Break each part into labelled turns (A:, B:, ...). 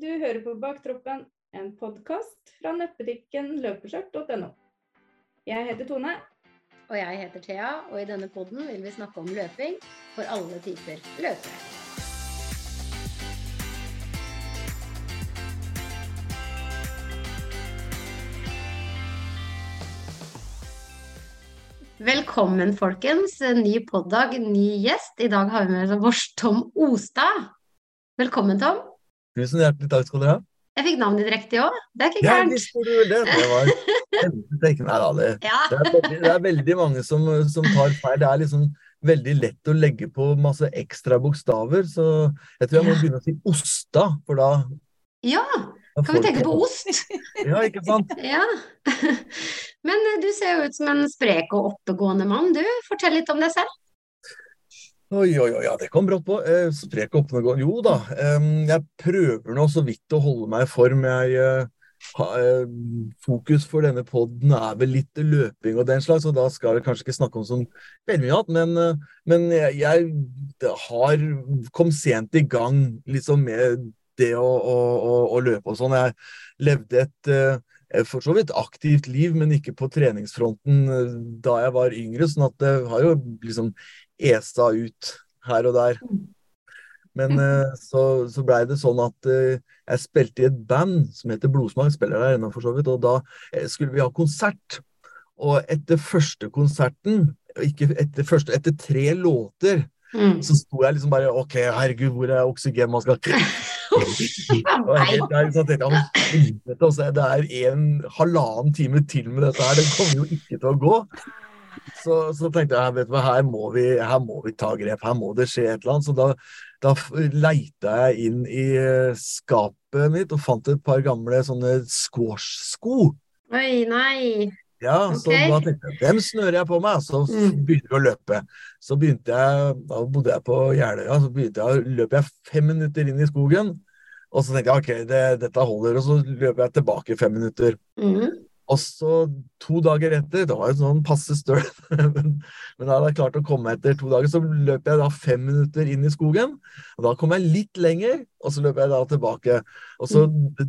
A: Du hører på Baktroppen, en podkast fra nettbutikken løpeskjørt.no. Jeg heter Tone.
B: Og jeg heter Thea, og i denne podden vil vi snakke om løping for alle typer løpere. Velkommen, folkens. Ny poddag, ny gjest. I dag har vi med oss Tom Ostad. Velkommen, Tom.
C: Tusen hjertelig takk skal dere ha.
B: Jeg fikk navnet ditt riktig òg. Det er ikke
C: Ja,
B: gærent.
C: visst får du det. Det var. Nei da, det,
B: Ja.
C: det, er veldig, det er veldig mange som, som tar feil. Det er liksom veldig lett å legge på masse ekstra bokstaver, så jeg tror jeg må begynne å si Osta, for da,
B: ja,
C: da
B: kan vi tenke på ost?
C: Ja, ikke sant?
B: Ja. Men eh, du ser jo ut som en sprek og oppegående mann, du. Fortell litt om deg selv.
C: Oi, oi, oi, ja, det kom brått på. Eh, sprek oppegående. Jo da, eh, jeg prøver nå så vidt å holde meg i form. Jeg eh, ha- eh, Fokus for denne podden er vel litt løping og den slags, og da skal jeg kanskje ikke snakke om sånn veldig mye annet, men, eh, men jeg, jeg har kom sent i gang liksom med det å, å, å, å løpe og sånn. Jeg levde et eh, for så vidt aktivt liv, men ikke på treningsfronten da jeg var yngre, sånn at det har jo liksom esa ut her og der. Men eh, så, så blei det sånn at eh, jeg spilte i et band som heter Blodsmak, spiller der ennå for så vidt, og da eh, skulle vi ha konsert. Og etter første konserten, ikke etter første, etter tre låter,
B: Mm.
C: så sto jeg liksom bare OK, herregud, hvor er oksygenmaska? Og helt der, så tenkte jeg, «Å, helvete, altså, det er en halvannen time til med dette her, det kommer jo ikke til å gå. Så, så tenkte jeg vet du hva, her må, vi, her må vi ta grep, her må det skje et eller annet. Så da, da leita jeg inn i eh, skapet mitt og fant et par gamle sånne squash-sko.
B: Oi, nei.
C: Ja, så
B: okay.
C: da tenkte jeg, dem snører jeg på meg, så
B: Mm.
C: begynner vi å løpe. Så begynte jeg, da bodde jeg på Jeløya, så begynte jeg, løp jeg fem minutter inn i skogen. Og så tenkte jeg ok, det, dette holder, og så løper jeg tilbake fem minutter.
B: Mm.
C: Og så to dager etter, det var jo sånn passe støl, men, men da hadde jeg klart å komme etter to dager, så løp jeg da fem minutter inn i skogen. Og da kom jeg litt lenger, og så løp jeg da tilbake. Og så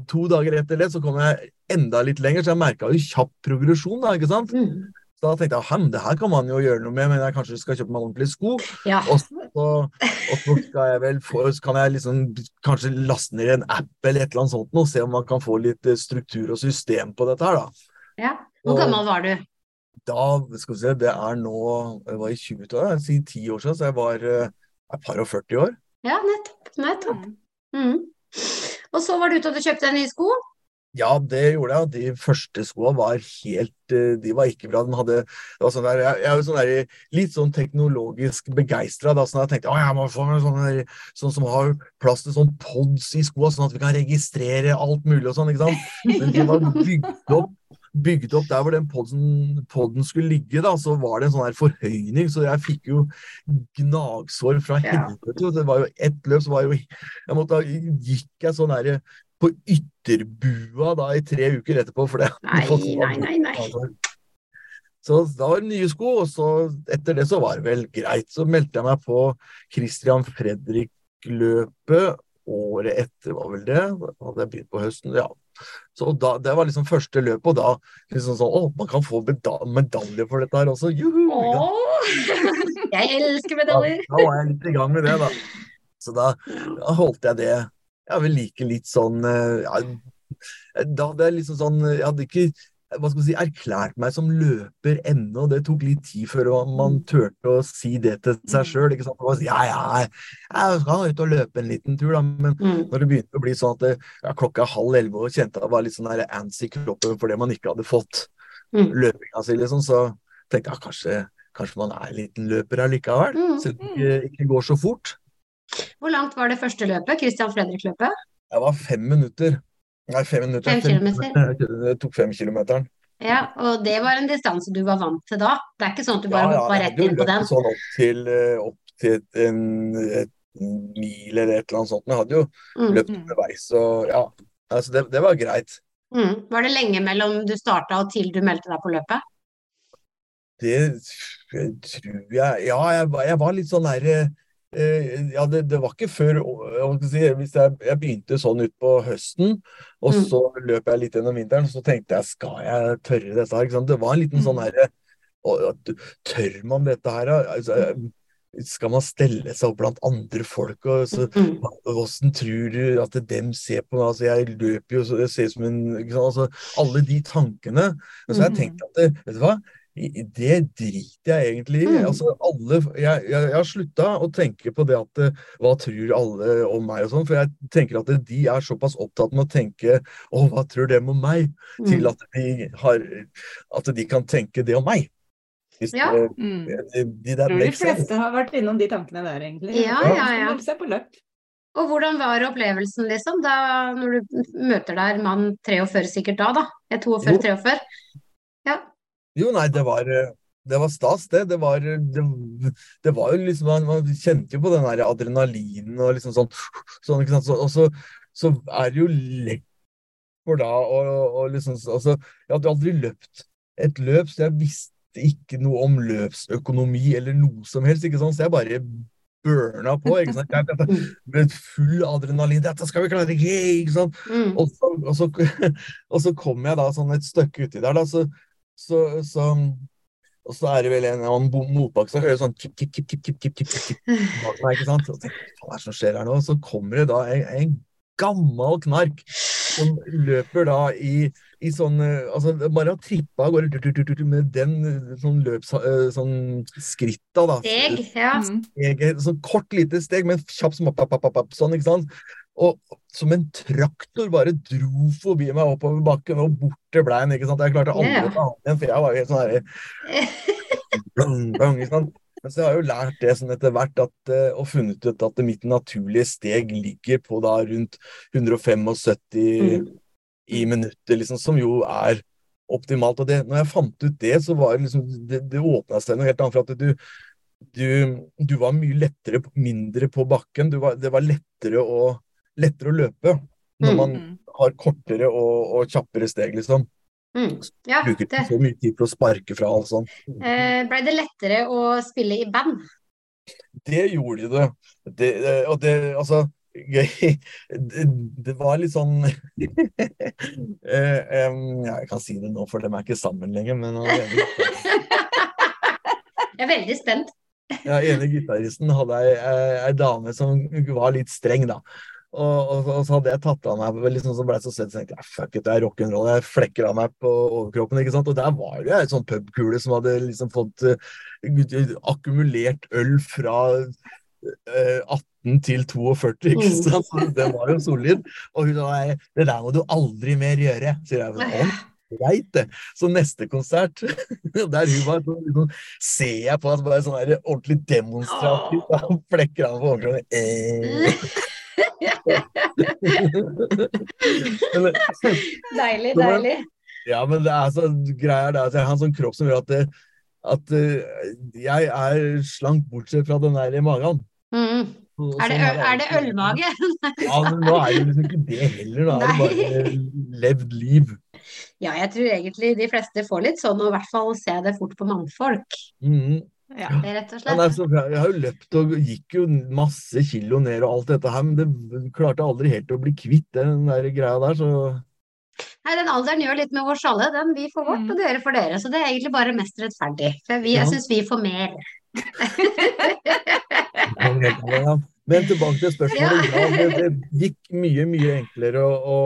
C: to dager etter det, så kom jeg enda litt lenger, så jeg merka jo kjapp progresjon, da, ikke sant.
B: Mm.
C: Så da tenkte jeg at det her kan man jo gjøre noe med, men jeg kanskje skal kjøpe meg ordentlige sko.
B: Ja.
C: Og så, og så skal jeg vel få, så kan jeg liksom kanskje laste ned en app eller et eller annet sånt, og se om man kan få litt struktur og system på dette her, da.
B: Ja. Hvor gammel var du?
C: Da, skal vi se, det er nå Jeg var i 20-åra, jeg sier ti år siden, så jeg var eh, et par og 40 år.
B: Ja, nettopp. Nettopp. Mm. Og så var du ute og kjøpte deg nye sko?
C: Ja, det gjorde jeg. De første skoene var helt eh, De var ikke bra. De hadde, det var sånn der, jeg, jeg er jo sånn der, litt sånn teknologisk begeistra. Sånn jeg tenkte å, jeg må få meg sånne, sånn som har plass til sånn pods i skoene, sånn at vi kan registrere alt mulig og sånn. ikke sant? Men de var bygd opp bygd opp der hvor den podden, podden skulle ligge, da, så var det en sånn her forhøyning, så jeg fikk jo gnagsår fra helvete. Det var jo ett løp, så var jo jeg måtte, gikk jeg sånn her på ytterbua da i tre uker etterpå. For det
B: Nei, nei, nei, nei.
C: Så da var det nye sko, og så etter det så var det vel greit. Så meldte jeg meg på Christian Fredrik-løpet året etter, var vel det. Da hadde jeg begynt på høsten, ja. Så da, det var liksom første løpet, og da liksom sånn Å, man kan få meda- medalje for dette her også. Juhu!
B: Jeg elsker
C: medaljer!
B: medaljer.
C: da var jeg litt i gang med det, da. Så da, da holdt jeg det. Jeg vil like litt sånn eh, ja, Da hadde jeg liksom sånn Jeg hadde ikke hva skal si, erklært meg som løper ennå. Det tok litt tid før man turte å si det til seg sjøl. Ja, ja, jeg skal ut og løpe en liten tur, da. Men
B: Mm.
C: når det begynte å bli sånn at det, ja, klokka er halv elleve og kjente jeg det var litt sånn der ants i kroppen fordi man ikke hadde fått
B: Mm.
C: løpinga si, liksom, så tenkte jeg kanskje, kanskje man er en liten løper allikevel.
B: Mm.
C: Selv om det ikke, ikke går så fort.
B: Hvor langt var det første løpet? Christian Fredrik-løpet?
C: Jeg var fem minutter. Nei, fem minutter.
B: Fem kilometer.
C: Jeg tok fem kilometeren.
B: Ja, og det var en distanse du var vant til da? Det er ikke sånn at du bare
C: Ja, ja,
B: hoppa rett inn på den?
C: Sånn opp til, eh, opp til en, et mil eller et eller annet sånt. Men jeg hadde jo
B: Mm.
C: løpt underveis, så ja. Altså, det, det var greit.
B: Mm. Var det lenge mellom du starta og til du meldte deg på løpet?
C: Det tror jeg Ja, jeg, var- jeg var litt sånn der eh, ja, det, det var ikke før jeg hvis jeg, jeg begynte sånn utpå høsten, og
B: Mm.
C: så løp jeg litt gjennom vinteren, så tenkte jeg skal jeg tørre dette her? Ikke sant? Det var en liten sånn
A: Mm.
C: herre Tør man dette her? Altså, skal man stelle seg opp blant andre folk? og så
B: Mm.
C: Åssen tror du at dem ser på meg? Altså, jeg løper jo så det ser ut som en? Altså, Alle de tankene. Men så har jeg tenkt at vet du hva? Det driter jeg egentlig i.
B: Mm.
C: Altså, alle, jeg, jeg, jeg har slutta å tenke på det at eh, hva tror alle om meg og sånn, for jeg tenker at de er såpass opptatt med å tenke å, hva tror dem om meg, til
B: Mm.
C: at de, har, at de kan tenke det om meg. Hvis
B: Ja.
C: det-
A: Mm.
C: de, de der
A: Tror de fleste har vært innom de tankene der, egentlig.
B: Ja, ja, ja.
A: Se på løp.
B: Og hvordan var opplevelsen, liksom, da når du møter der mann 43 sikkert da, da? Jeg er 42-43.
C: Jo, nei, det var, eh, det var stas, det. Det var, eh, det, det var jo liksom Man, man kjente jo på den der adrenalinen og liksom sånn, sånn ikke sant? Så, Og så, så er det jo lett for da og, liksom altså, Jeg hadde aldri løpt et løp, så jeg visste ikke noe om løpsøkonomi eller noe som helst, ikke sant? Så jeg bare burna på, ikke sant? Jeg, med full adrenalin. 'Dette skal vi klare!' Ikke sant?
B: Mm.
C: Og så, og, så, og så kom jeg da sånn et stykke uti der, da, så, så, så og så er det vel en annen motbakke som hører sånn kip, kip, kip, kip, kip, kip, kip, bak meg. ikke sant? Så tenker hva er det som skjer her nå? Så kommer det da en, en gammel knark som løper da i, i sånn altså Bare har trippa av gårde med den sånn løps... Sånn skritta, da.
B: Steg, ja.
C: Steg, sånn kort, lite steg, men kjapp som papp, papp, papp, sånn, ikke sant. Og som en traktor bare dro forbi meg oppover bakken, og borte ble bleien. ikke sant? Jeg klarte aldri å ta han igjen, for jeg var jo helt sånn herre blang, blang, ikke sant? Men så har jeg jo lært det sånn etter hvert, at, eh, og funnet ut at mitt naturlige steg ligger på da rundt 175
B: Mm.
C: i minuttet, liksom, som jo er optimalt. Og det, når jeg fant ut det, så var det liksom Det, det åpna seg noe helt annet. For at du, du, du var mye lettere, mindre på bakken. Du var, det var lettere å, lettere å løpe når
B: Mm.
C: man har kortere og, og kjappere steg, liksom.
B: Mm. Ja,
C: Bruker ikke så mye tid på å sparke fra alt sånt.
B: Eh, Blei det lettere å spille i band?
C: Det gjorde det. det det- og det, altså gøy. Det, det var litt sånn eh, ja, Jeg kan si det nå, for de er ikke sammen lenger, men
B: Jeg er veldig spent.
C: Den ene gitaristen hadde ei, ei, ei dame som var litt streng, da. Og, og, og så hadde jeg tatt av meg liksom, så ble jeg så søt, tenkte jeg fuck it, det er rock'n'roll. Jeg flekker av meg på overkroppen, ikke sant. Og der var det ei sånn pubkule som hadde liksom fått uh, akkumulert øl fra uh, 18 til 42, ikke
B: Mm.
C: sant. Så den var jo solid. Og hun sa nei, det der må du aldri mer gjøre, sier jeg. Sånn, Greit, det. Så neste konsert, der hun var, så liksom, ser jeg på at det sånn ordentlig demonstrativt. og flekker av på overkroppen. Eh. Men,
B: Deilig, deilig.
C: ja, men det er så greia er det at jeg har en sånn kropp som gjør at, det, at eh, jeg er slank bortsett fra den der i magen.
B: Mm. Er det, er det ølmage?
C: Ja, men nå er det liksom ikke det heller. Nå er det bare levd liv.
B: Ja, jeg tror egentlig de fleste får litt sånn, og i hvert fall se det fort på mannfolk.
C: Mhm.
A: Ja.
B: Rett og
C: Ja,
B: slett.
C: så jeg jeg har jo løpt og gikk jo masse kilo ned og alt dette her, men det klarte aldri helt å bli kvitt den der greia der, så
B: Nei, den alderen gjør litt med oss alle. Den vi får vårt,
A: Mm.
B: og dere får dere. Så det er egentlig bare mest rettferdig. For vi,
C: Ja.
B: jeg syns vi får mer.
C: Ja, Men tilbake til spørsmålet. Ja, det, det gikk mye, mye enklere å, å,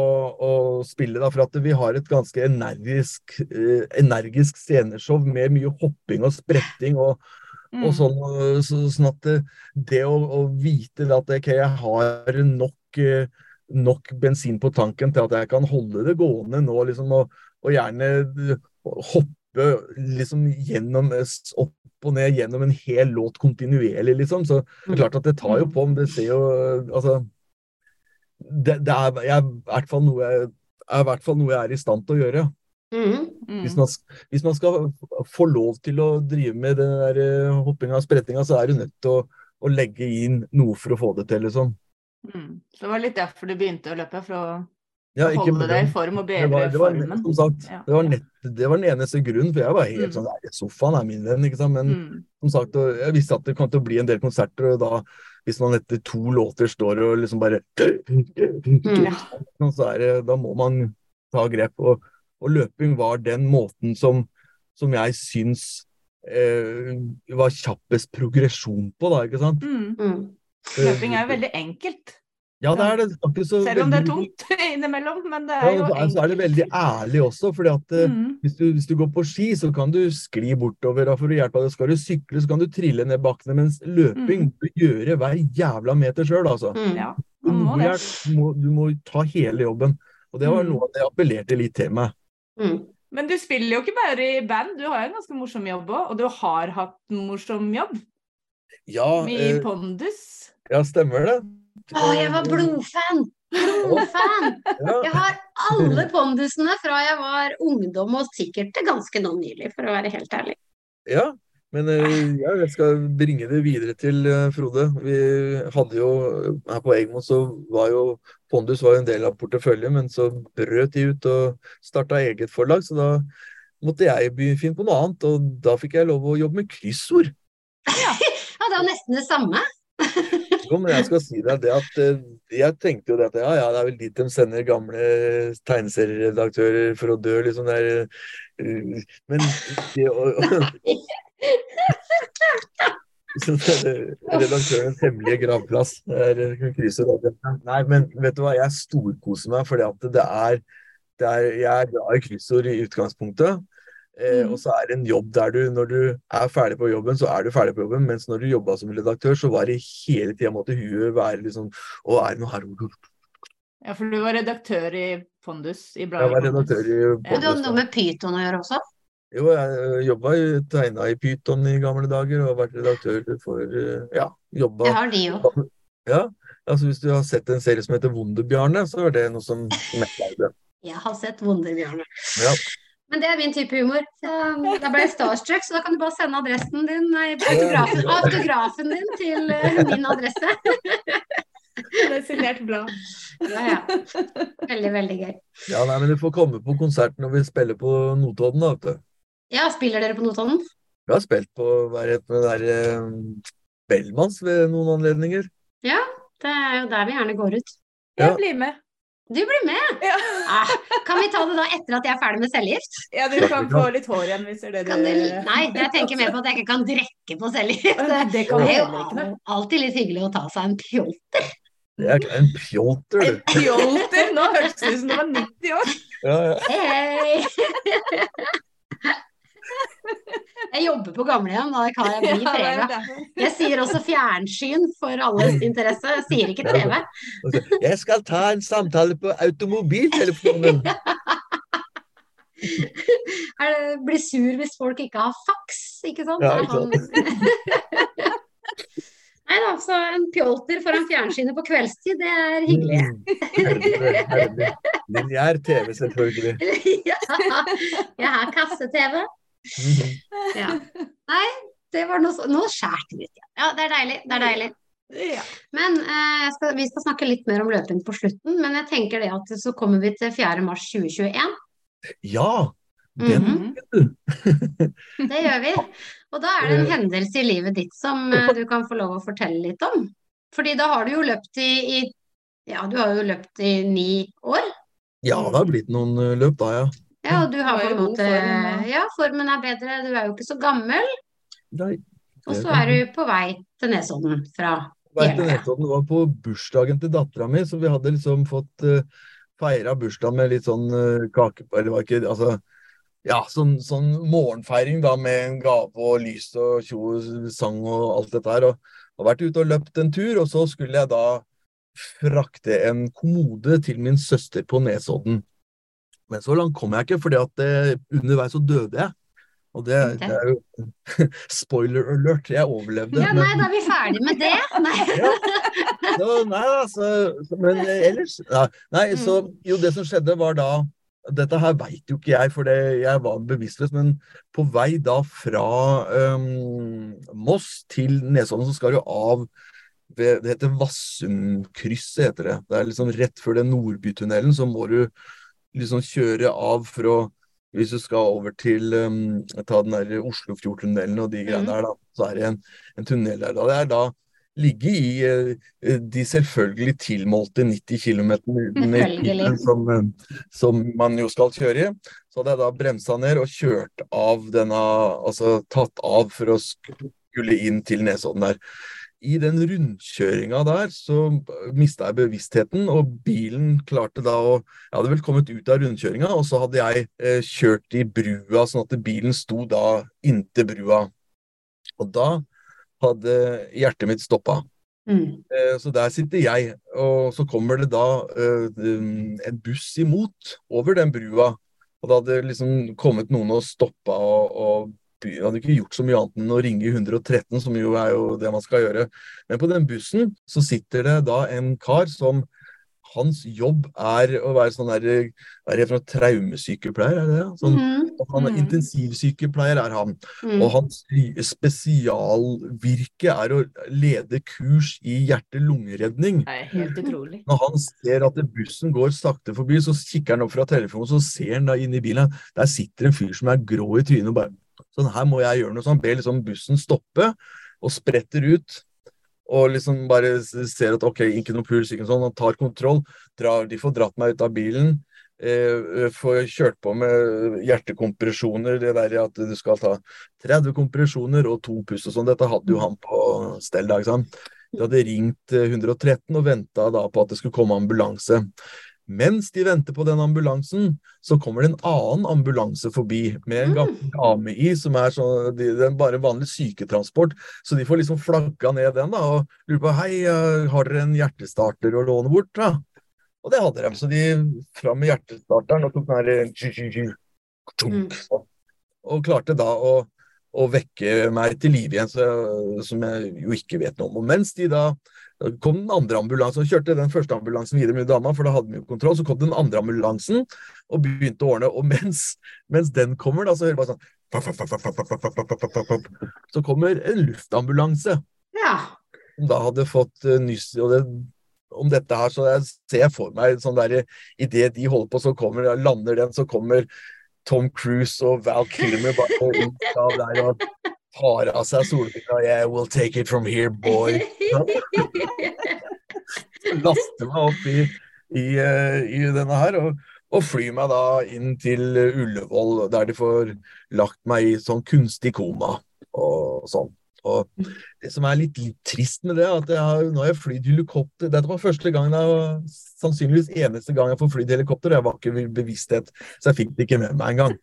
C: å spille, da, for at vi har et ganske energisk, eh, energisk sceneshow med mye hopping og spretting og,
A: Mm.
C: og sånn. Så, sånn at det, å, å vite at okay, jeg har nok, eh, nok bensin på tanken til at jeg kan holde det gående nå, liksom, og, og gjerne eh, hoppe liksom gjennom eh, opp og ned gjennom en hel låt kontinuerlig, liksom. Så det er klart at det tar jo på, men det ser jo Altså Det, det er, jeg, er i hvert fall noe jeg, er i hvert fall noe jeg er i stand til å gjøre.
B: Mm,
A: Mm.
C: Hvis man, hvis man skal få lov til å drive med den der eh, hoppinga og sprettinga, så er du nødt til å, å legge inn noe for å få det til, liksom.
A: Mm. Så det var litt derfor du begynte å løpe, for å
C: Ja, ikke
A: holde deg i form og
C: Det var, det var,
A: formen.
C: som sagt,
A: Ja.
C: det var, nett, det var den eneste grunnen, for jeg var helt
A: Mm.
C: sånn Nei, sofaen er min venn, ikke sant. Men
A: Mm.
C: som sagt, jeg visste at det kom til å bli en del konserter, og da hvis man etter to låter står og liksom bare Så er det, da må man ta grep. Og, og løping var den måten som, som jeg syns eh, var kjappest progresjon på, da, ikke sant?
A: Mm.
B: Mm.
A: Løping er jo veldig enkelt.
C: Ja, det er det. det er ikke så
A: Selv om det er tungt innimellom. Men det er jo
C: ja, så er- det veldig ærlig også, fordi at eh,
A: Mm.
C: hvis, du, hvis du går på ski, så kan du skli bortover for å hjelpe deg. Skal du sykle, så kan du trille ned bakkene, mens løping
A: Mm.
C: du gjøre hver jævla meter sjøl, altså.
B: Mm.
A: Ja,
C: Du
A: man må det.
C: du, må, du må ta hele jobben. Og det var
A: Mm.
C: noe av det jeg appellerte litt til meg.
B: Mm.
A: Men du spiller jo ikke bare i band, du har jo en ganske morsom jobb òg. Og du har hatt morsom jobb
C: Ja,
A: i
C: eh,
A: Pondus.
C: ja stemmer det.
B: Å, jeg var blodfan! Blodfan! Jeg har alle pondusene fra jeg var ungdom, og sikkert til ganske nå nylig, for å være helt ærlig.
C: ja. Men eh, ja, jeg skal bringe det videre til eh, Frode. Vi hadde jo her på Egmo så var jo Pondus var jo en del av porteføljen, men så brøt de ut og starta eget forlag, så da måtte jeg finne på noe annet, og da fikk jeg lov å jobbe med kryssord.
B: Ja, det er nesten det samme.
C: Jo, men jeg skal si deg det at eh, jeg tenkte jo det at ja, ja, det er vel dit de sender gamle tegneserieredaktører for å dø, liksom der eh, Men det å det er Redaktørens hemmelige gravplass. Eh. Nei, men vet du hva, jeg storkoser meg fordi at det er, det er Jeg er glad i kryssord i utgangspunktet. Eh,
A: Mhm.
C: og så er det en jobb der du, når du er ferdig på jobben, så er du ferdig på jobben. Mens når du jobba som redaktør, så var det hele tida måtte huet være liksom Å, er det noe her?
A: Ja, for du var redaktør i Pondus. I
C: Jeg var redaktør i
B: Pondus. det du
C: Pondus,
B: noe med pyton å gjøre også.
C: Jo, jeg jobba tegna i Pyton i gamle dager og har vært redaktør for eh, Ja, jobba
B: Det har de jo.
C: Ja, altså Hvis du har sett en serie som heter Wunderbjarne, så er det noe som. Jeg
B: har sett Wunderbjarne.
C: Ja.
B: Men det er min type humor. Så da ble jeg starstruck, så da kan du bare sende adressen din, nei, autografen, autografen din til eh, min adresse.
A: Det er signert blad.
B: Ja, ja. Veldig, veldig gøy.
C: ja, nei, men du får komme på konsert når vi spiller på Notodden, da, vet du.
B: Ja, spiller dere på Notodden?
C: Vi har spilt på hva det der eh, Bellmans ved noen anledninger.
B: Ja, Det er jo der vi gjerne går ut.
C: Ja.
A: Jeg blir med.
B: Du blir med!
A: Ja.
B: Ah, kan vi ta det da etter at jeg er ferdig med cellegift?
A: ja, du kan få litt hår igjen hvis det er det du
B: det, nei, jeg tenker mer på at jeg ikke kan drikke på cellegift.
A: Det kan
B: Det er jo alltid litt hyggelig å ta seg en pjolter.
C: Det er en pjolter,
A: En pjolter! Nå hørtes det ut som du var 90 år.
C: Ja, ja.
B: Hei! Jeg jobber på gamlehjem, da kan jeg bli
A: derfor.
B: Jeg sier også fjernsyn for alles interesse. Jeg sier ikke TV.
C: Jeg skal ta en samtale på automobiltelefonen.
B: Er det, blir sur hvis folk ikke har faks, ikke sant?
C: Ja, ikke sant.
B: Nei da, så en pjolter foran fjernsynet på kveldstid, det er hyggelig.
C: Mm, Herlig, herlig. Lineær TV, selvfølgelig.
B: Ja, jeg har kasse-TV. Ja. Nei, det var noe så Nå skjærte det litt. Ja. ja, det er deilig. Det er deilig.
A: Ja.
B: Men eh, jeg skal, vi skal snakke litt mer om løping på slutten. Men jeg tenker det at så kommer vi til 4. mars 2021.
C: Ja, den
B: Mhm. Det gjør vi. Og da er det en hendelse i livet ditt som eh, du kan få lov å fortelle litt om. Fordi da har du jo løpt i, i Ja, du har jo løpt i ni år.
C: Ja, det har blitt noen eh, løp da, ja.
B: Ja, og du har på en måte
A: form,
B: Ja, formen er bedre. Du er jo ikke så gammel.
C: Nei,
B: Og så er du på vei til Nesodden fra Jeløya.
C: Nesodden var på bursdagen til dattera mi, så vi hadde liksom fått uh, feira bursdagen med litt sånn uh, kake Eller var ikke Altså, ja, sånn, sånn morgenfeiring da med en gave og lys og tjo sang og alt dette her. Og har vært ute og løpt en tur, og så skulle jeg da frakte en kommode til min søster på Nesodden. Men så langt kom jeg ikke, fordi at det, underveis så døde jeg. Og det, det er jo Spoiler alert, jeg overlevde.
B: Ja,
C: men-
B: nei, da er vi ferdig med det. Nei.
C: så, nei, altså, så- men ellers ja, Nei, så jo, det som skjedde var da Dette her veit jo ikke jeg, for det, jeg var bevisstløs, men på vei da fra um, Moss til Nesodden, så skal du av ved, Det heter Vassumkrysset, heter det. Det er liksom rett før den Nordbytunnelen, så må du liksom kjøre av fra Hvis du skal over til um, ta den der Oslofjordtunnelen og de greiene der, da, så er det en, en tunnel der. Da. Det er da ligge i uh, de selvfølgelig tilmålte 90 km som, eh, som man jo skal kjøre i. Så hadde jeg da bremsa ned og kjørt av denne Altså tatt av for å skulle inn til Nesodden der. I den rundkjøringa der så mista jeg bevisstheten, og bilen klarte da å Jeg hadde vel kommet ut av rundkjøringa, og så hadde jeg eh, kjørt i brua, sånn at bilen sto da inntil brua. Og da hadde hjertet mitt stoppa. Mm. Eh, så der sitter jeg, og så kommer det da eh, en buss imot over den brua. Og da hadde liksom kommet noen og stoppa og, og hadde ikke gjort så mye annet enn å ringe 113, som jo er jo det man skal gjøre. Men på den bussen så sitter det da en kar som hans jobb er å være sånn der, er det fra traumesykepleier, er det det? Sånn, mm. Han er mm. intensivsykepleier, er han. Mm. Og hans spesialvirke er å lede kurs i hjerte-lungeredning.
A: Helt utrolig.
C: Når han ser at bussen går sakte forbi, så kikker han opp fra telefonen, så ser han da inn i bilen. Der sitter en fyr som er grå i trynet og bare Sånn, her må jeg gjøre noe sånn. Ber liksom bussen stoppe, og spretter ut og liksom bare ser at OK, ikke noe puls, ikke noe sånn, han tar kontroll. Drar, de får dratt meg ut av bilen. Eh, får kjørt på med hjertekompresjoner, det der at du skal ta 30 kompresjoner og to pust og sånn. Dette hadde jo han på stell. Da, ikke sant? De hadde ringt 113 eh, og venta da på at det skulle komme ambulanse. Mens de venter på den ambulansen, så kommer det en annen ambulanse forbi med en gammel dame i, som er sånn, de, den bare vanlig syketransport. Så de får liksom flagga ned den da, og lurer på hei, eh, har dere en hjertestarter å låne bort? da? Og det hadde de. Så de fram med hjertestarteren og tok den her mm. Og klarte da å, å vekke meg til live igjen, så, som jeg jo ikke vet noe om. Og mens de da kom den andre ambulansen og kjørte den første ambulansen videre med dama, for da hadde vi jo kontroll. Så kom den andre ambulansen og begynte å ordne. Og mens, mens den kommer, da, så hører du bare sånn Så kommer en luftambulanse.
B: Ja.
C: Som da hadde fått uh, nyss det, om dette her, så jeg ser for meg sånn der Idet de holder på, så kommer, lander den, så kommer Tom Cruise og Val Kilmer bare ut av der og tar av seg solbrillene. Yeah, we'll take it from here, boy. Laster meg opp i, i, eh, i denne her. og og flyr meg da inn til Ullevål, der de får lagt meg i sånn kunstig koma og sånn. Og det som er litt, litt trist med det, at jeg har, nå har jeg flydd helikopter Dette var første gang, sannsynligvis eneste gang jeg får flydd helikopter. Jeg var ikke bevissthet, så jeg fikk det ikke med meg engang.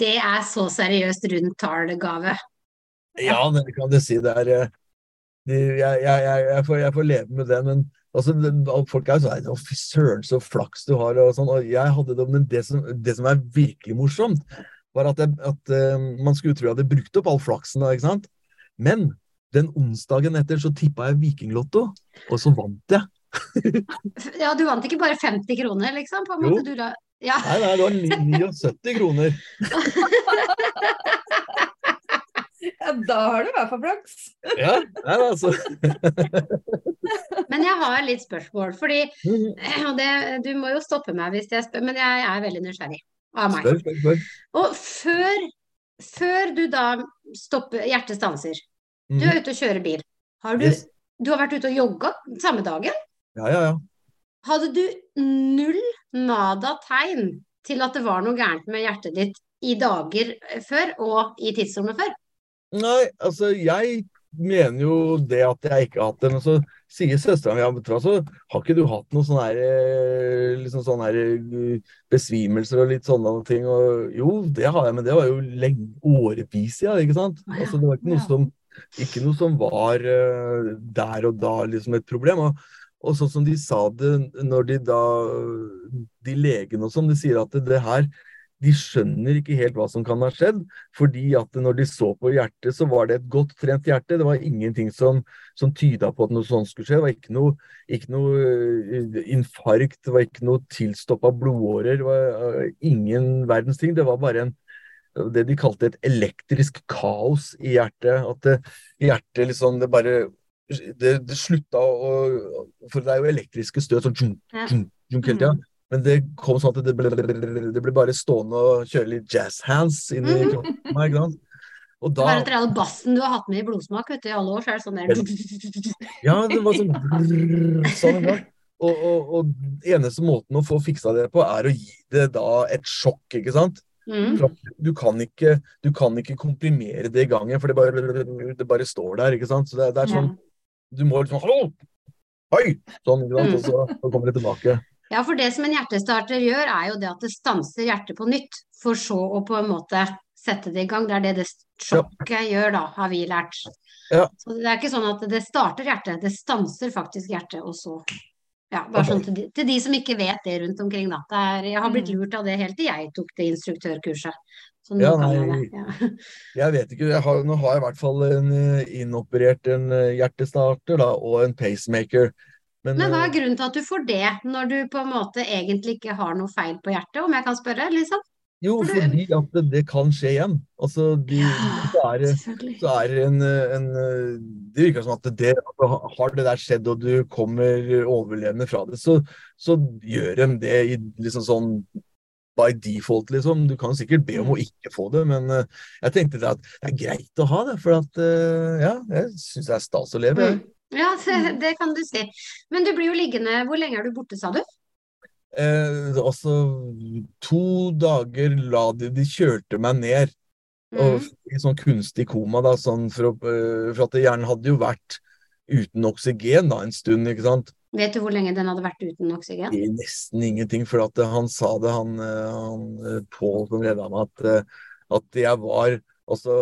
B: Det er så seriøst rundt tallgave.
C: Ja, det kan du si. Det er eh, de, jeg, jeg, jeg, får, jeg, får, leve med det, men altså, folk er jo sånn Å, fy søren, så flaks du har. Og sånn, og jeg hadde det, men det som, det som er virkelig morsomt, var at, at uh, man skulle tro jeg hadde brukt opp all flaksen. Da, ikke sant? Men den onsdagen etter så tippa jeg Vikinglotto, og så vant jeg.
B: ja, du vant ikke bare 50 kroner, liksom? På en
C: måte, jo. Du, ja. Nei, nei, det var 79 kroner.
A: Ja, da har du i hvert fall flaks.
C: ja, nei, altså.
B: men jeg har litt spørsmål, fordi og det, Du må jo stoppe meg hvis jeg spør, men jeg er veldig nysgjerrig av meg.
C: Spør, spør, spør.
B: Og før, før, du da stopper Hjertet stanser. Du er mhm. ute og kjører bil. Har du, yes. du har vært ute og jogga samme dagen?
C: Ja, ja, ja.
B: Hadde du null nada tegn til at det var noe gærent med hjertet ditt i dager før og i tidsrommet før?
C: Nei, altså jeg mener jo det at jeg ikke har hatt det. Men så sier søstera mi at så har ikke du hatt noen sånne her, eh, liksom sånne her eh, besvimelser og litt sånne ting. Og jo, det har jeg, men det var jo lenge, årevis siden, ja, ikke sant. Altså, det var ikke noe som, ikke noe som var uh, der og da liksom et problem. Og, og sånn som de sa det når de da De legene og sånn, de sier at det, det her de skjønner ikke helt hva som kan ha skjedd. fordi at når de så på hjertet, så var det et godt trent hjerte. Det var ingenting som, som tyda på at noe sånt skulle skje. Det var ikke noe, ikke noe eh, infarkt, det var ikke noe tilstoppa blodårer. Det var eh, ingen verdens ting. Det var bare en, det de kalte et elektrisk kaos i hjertet. At det, hjertet liksom det bare det, det slutta å For det er jo elektriske støt sånn hele tida. Men det kom sånn at det ble, det ble bare stående og kjøre litt jazz-hands inn i kroppen. ikke sant? Og
B: Det
C: da
B: var er all bassen du har hatt med i blodsmak vet du, i alle år, så er det sånn der
C: Ja, det var sånn sånn. Og, og, og eneste måten å få fiksa det på, er å gi det da et sjokk, ikke sant?
B: mm.
C: Du kan ikke, du kan ikke komprimere det i gangen, for det bare, det bare står der, ikke sant? Så det, det er sånn Du må liksom Hallo! Oi! Sånn, ikke sant? Og så, så kommer det tilbake.
B: Ja, for det som en hjertestarter gjør, er jo det at det stanser hjertet på nytt, for så å på en måte sette det i gang. Det er det det sjokket gjør, da, har vi lært.
C: Ja.
B: Så det er ikke sånn at det starter hjertet, det stanser faktisk hjertet, og så Ja, bare sånn til de, til de som ikke vet det rundt omkring, da. Det er, jeg har blitt
A: Mm.
B: lurt av det helt til jeg tok det instruktørkurset.
C: Ja, nei,
B: jeg Ja.
C: Jeg vet ikke, jeg har, nå har jeg i hvert fall en, eh, inoperert en eh, hjertestarter da, og en pacemaker. Men,
B: Men hva
C: eh,
B: er grunnen til at du får det, når du på en måte egentlig ikke har noe feil på hjertet, om jeg kan spørre, liksom?
C: Jo, fordi at det, det kan skje igjen. Altså, de, ja, er det så er en, en Det virker som at det, har det der skjedd og du kommer overlevende fra det, så, så gjør de det i liksom sånn by default, liksom. Du kan sikkert be om å ikke få det, men eh, jeg tenkte at det er greit å ha det, for at eh, ja, jeg syns det er stas å leve.
B: Mm. Ja, det, det kan du si. Men du blir jo liggende Hvor lenge er du borte, sa du?
C: Eh, altså, to dager la de De kjørte meg ned og,
B: Mm.
C: i sånn kunstig koma, da, sånn for, eh, for at hjernen hadde jo vært uten oksygen da en stund, ikke sant.
B: Vet du hvor lenge den hadde vært uten oksygen?
C: Det er Nesten ingenting, for at han sa det, han, eh, han eh, Pål som redda meg, at, eh, at jeg var Altså,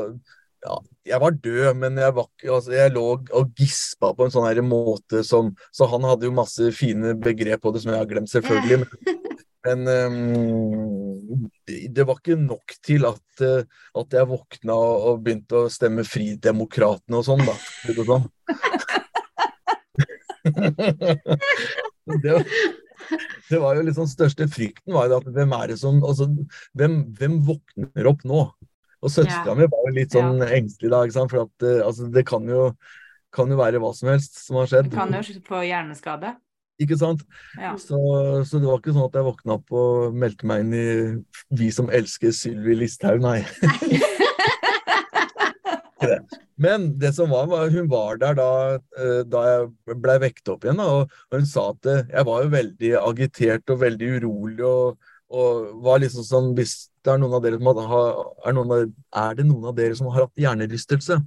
C: ja, jeg var død, men jeg, var, altså, jeg lå og gispa på en sånn her måte som Så han hadde jo masse fine begrep på det som jeg har glemt, selvfølgelig. Men, men um, det, var ikke nok til at, eh, at jeg våkna og, begynte å stemme Fridemokratene og sånn, da. det sånn. det, var, det var jo liksom største frykten var jo at hvem er det som altså, hvem, hvem våkner opp nå? Og søstera mi var jo litt sånn engstelig da, for at eh, altså, det kan jo, kan jo være hva som helst som har skjedd.
A: Du kan jo få hjerneskade.
C: Ikke sant?
A: Ja.
C: Så, så det var ikke sånn at jeg våkna opp og meldte meg inn i Vi som elsker Sylvi Listhaug, nei. nei. Men det som var, var hun var der da, eh, da jeg blei vekt opp igjen, og, og hun sa at eh, jeg var jo veldig agitert og veldig urolig og, og var liksom sånn Hvis det er noen av dere som har, er, noen av, er det noen av dere som har hatt hjernerystelse?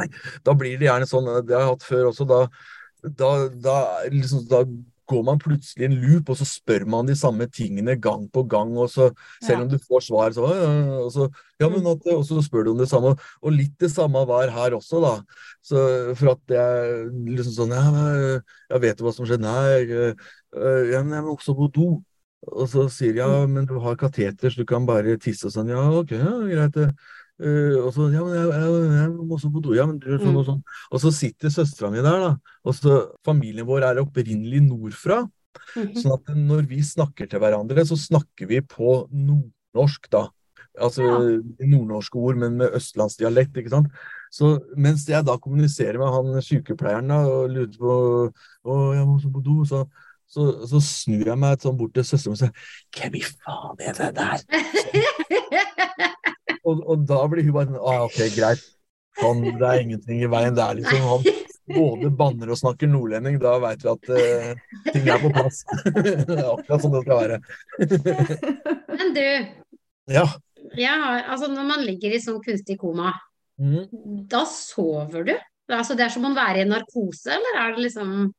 A: Nei.
C: Da blir det gjerne sånn, det har jeg hatt før også, da, da, da, liksom, da går man plutselig i en loop, og så spør man de samme tingene gang på gang, og så, selv
A: Ja.
C: om du får svar, så, og så, ja, men at, og så spør du om det samme, og litt det samme var her også, da. Så for at jeg liksom sånn, ja, jeg vet jo hva som skjedde, nei, jeg, jeg, jeg, jeg må også på do. Og så sier de, ja, men du har kateter, så du kan bare tisse og sånn, ja, ok, ja, greit det. Eh, og så, ja, men jeg, jeg, jeg må også på do, ja, men du gjør sånn og sånn. Og så sitter søstera mi der, da. Og så familien vår er opprinnelig nordfra.
B: Mhm.
C: Sånn at når vi snakker til hverandre, så snakker vi på nordnorsk, da. Altså
A: Ja.
C: nordnorske ord, men med østlandsdialekt, ikke sant. Så mens jeg da kommuniserer med han sykepleieren da, og lurer på Å, jeg må også på do, så, så, så snur jeg meg sånn bort til søsteren og sier Hvem i faen er det der? Og, og da blir hun bare sånn ah, OK, greit. Han, det er ingenting i veien. Det er liksom han både banner og snakker nordlending. Da veit vi at uh, ting er på plass. det er akkurat sånn det skal være.
B: Men du,
C: Ja.
B: har, altså når man ligger i sånn kunstig koma,
C: Mm.
B: da sover du? Altså det er som å være i narkose, eller er det liksom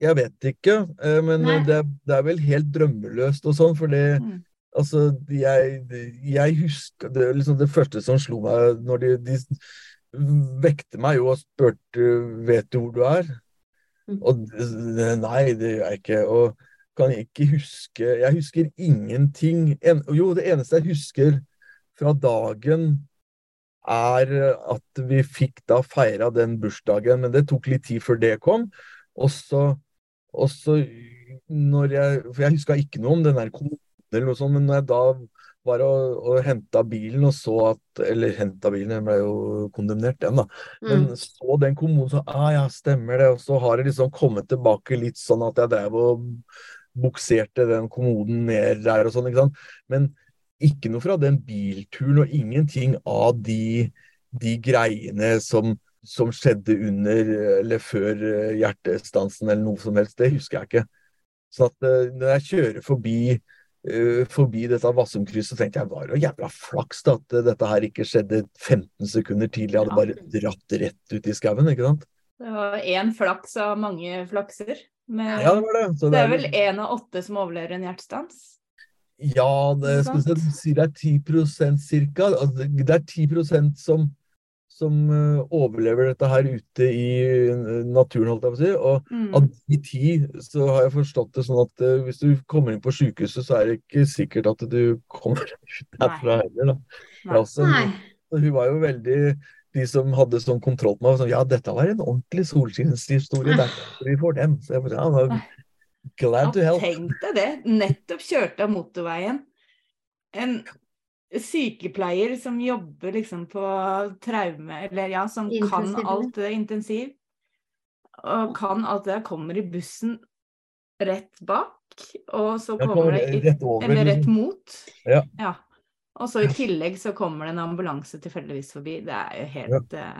C: Jeg vet ikke, eh, men det, er- det er vel helt drømmeløst og sånn, for det
A: Mm.
C: Altså, jeg, jeg husker det, liksom det første som slo meg når de, de vekte meg jo og spurte vet du hvor du er?
B: Mm.
C: Og nei, det gjør jeg ikke. Og kan ikke huske Jeg husker ingenting. En, jo, det eneste jeg husker fra dagen, er at vi fikk da feira den bursdagen, men det tok litt tid før det kom. Og så, og så når jeg For jeg huska ikke noe om den der kommunen eller noe sånt, men når jeg da var og, og henta bilen og så at Eller henta bilen, den ble jo kondemnert, den, da. Men
B: mm.
C: så den kommunen så ah, ja, stemmer det. Og så har det liksom kommet tilbake litt sånn at jeg drev og bukserte den kommoden ned der og sånn, ikke sant. Men ikke noe fra den bilturen, og ingenting av de, de greiene som, som skjedde under eller før eh, hjertestansen eller noe som helst. Det husker jeg ikke. Så at eh, når jeg kjører forbi, uh, forbi dette Vassumkrysset, tenkte jeg var bare jævla flaks da, at dette her ikke skjedde 15 sekunder tidlig. Jeg hadde bare dratt rett ut i skauen, ikke sant.
A: Det var én flaks av mange flakser. Men
C: Ja, det var det. Så
A: det er vel én av åtte som overlever en hjertestans?
C: Ja, det, skal si det er 10 cirka. Altså, Det er 10% som, som eh, overlever dette her ute i eh, naturen, holdt jeg på å si. Og
A: Mm.
C: av de ti så har jeg forstått det sånn at eh, hvis du kommer inn på sykehuset, så er det ikke sikkert at du kommer ut derfra heller, da.
B: Nei.
C: Altså, hun var jo veldig De som hadde sånn kontroll på meg, var sånn Ja, dette var en ordentlig solskinnshistorie. Er derfor vi får dem. Så jeg bare, ja, var glad to
A: Ja,
C: help.
A: tenk deg det. Nettopp kjørte av motorveien. En sykepleier som jobber liksom på traume, eller ja, som kan alt det intensiv. Og kan alt det kommer i bussen rett bak, og så kommer
C: kommer
A: det i,
C: rett over.
A: eller rett
C: liksom.
A: mot.
C: Ja.
A: Og så i tillegg så kommer det en ambulanse tilfeldigvis forbi. Det er jo helt ja.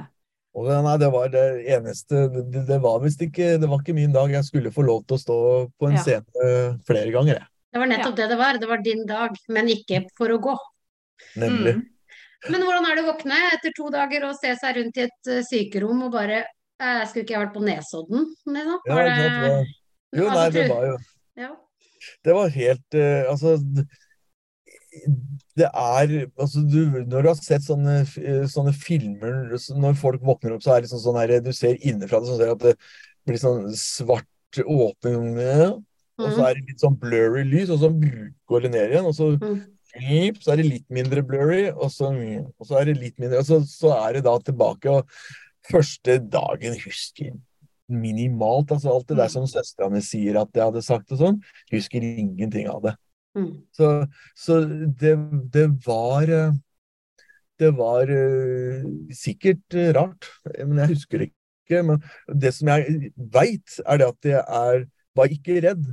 C: Og det, nei, det var det eneste Det, det var visst ikke Det var ikke min dag. Jeg skulle få lov til å stå på en
A: Ja.
C: scene eh, flere ganger, jeg.
B: Det var nettopp det det var. Det var din dag, men ikke for å gå.
C: Nemlig.
A: mm.
B: Men hvordan er det å våkne etter to dager og se seg rundt i et eh, sykerom og bare eh, Skulle ikke jeg vært på Nesodden? Liksom?
C: Ja, det var, jo,
B: Altså,
C: nei, det var jo
B: ja.
C: Det var helt uh, Altså det er altså du, Når du har sett sånne, sånne filmer Når folk våkner opp, så er det liksom sånn her Du ser innenfra det, sånn at det blir sånn svart åpning, og så
B: Mhm.
C: er det litt sånn blurry lys, og så går det ned igjen, og så
B: Mhm.
C: Så er det litt mindre blurry, og så, og så er det litt mindre, og så, så er det da tilbake. Og første dagen husker minimalt, altså alt det der som søstera mi sier at jeg hadde sagt og sånn, husker ingenting av det.
B: Mm.
C: Så, så det, det var eh, Det var eh, sikkert eh, rart, men jeg husker det ikke. Men det som jeg veit, er det at jeg er, var ikke redd.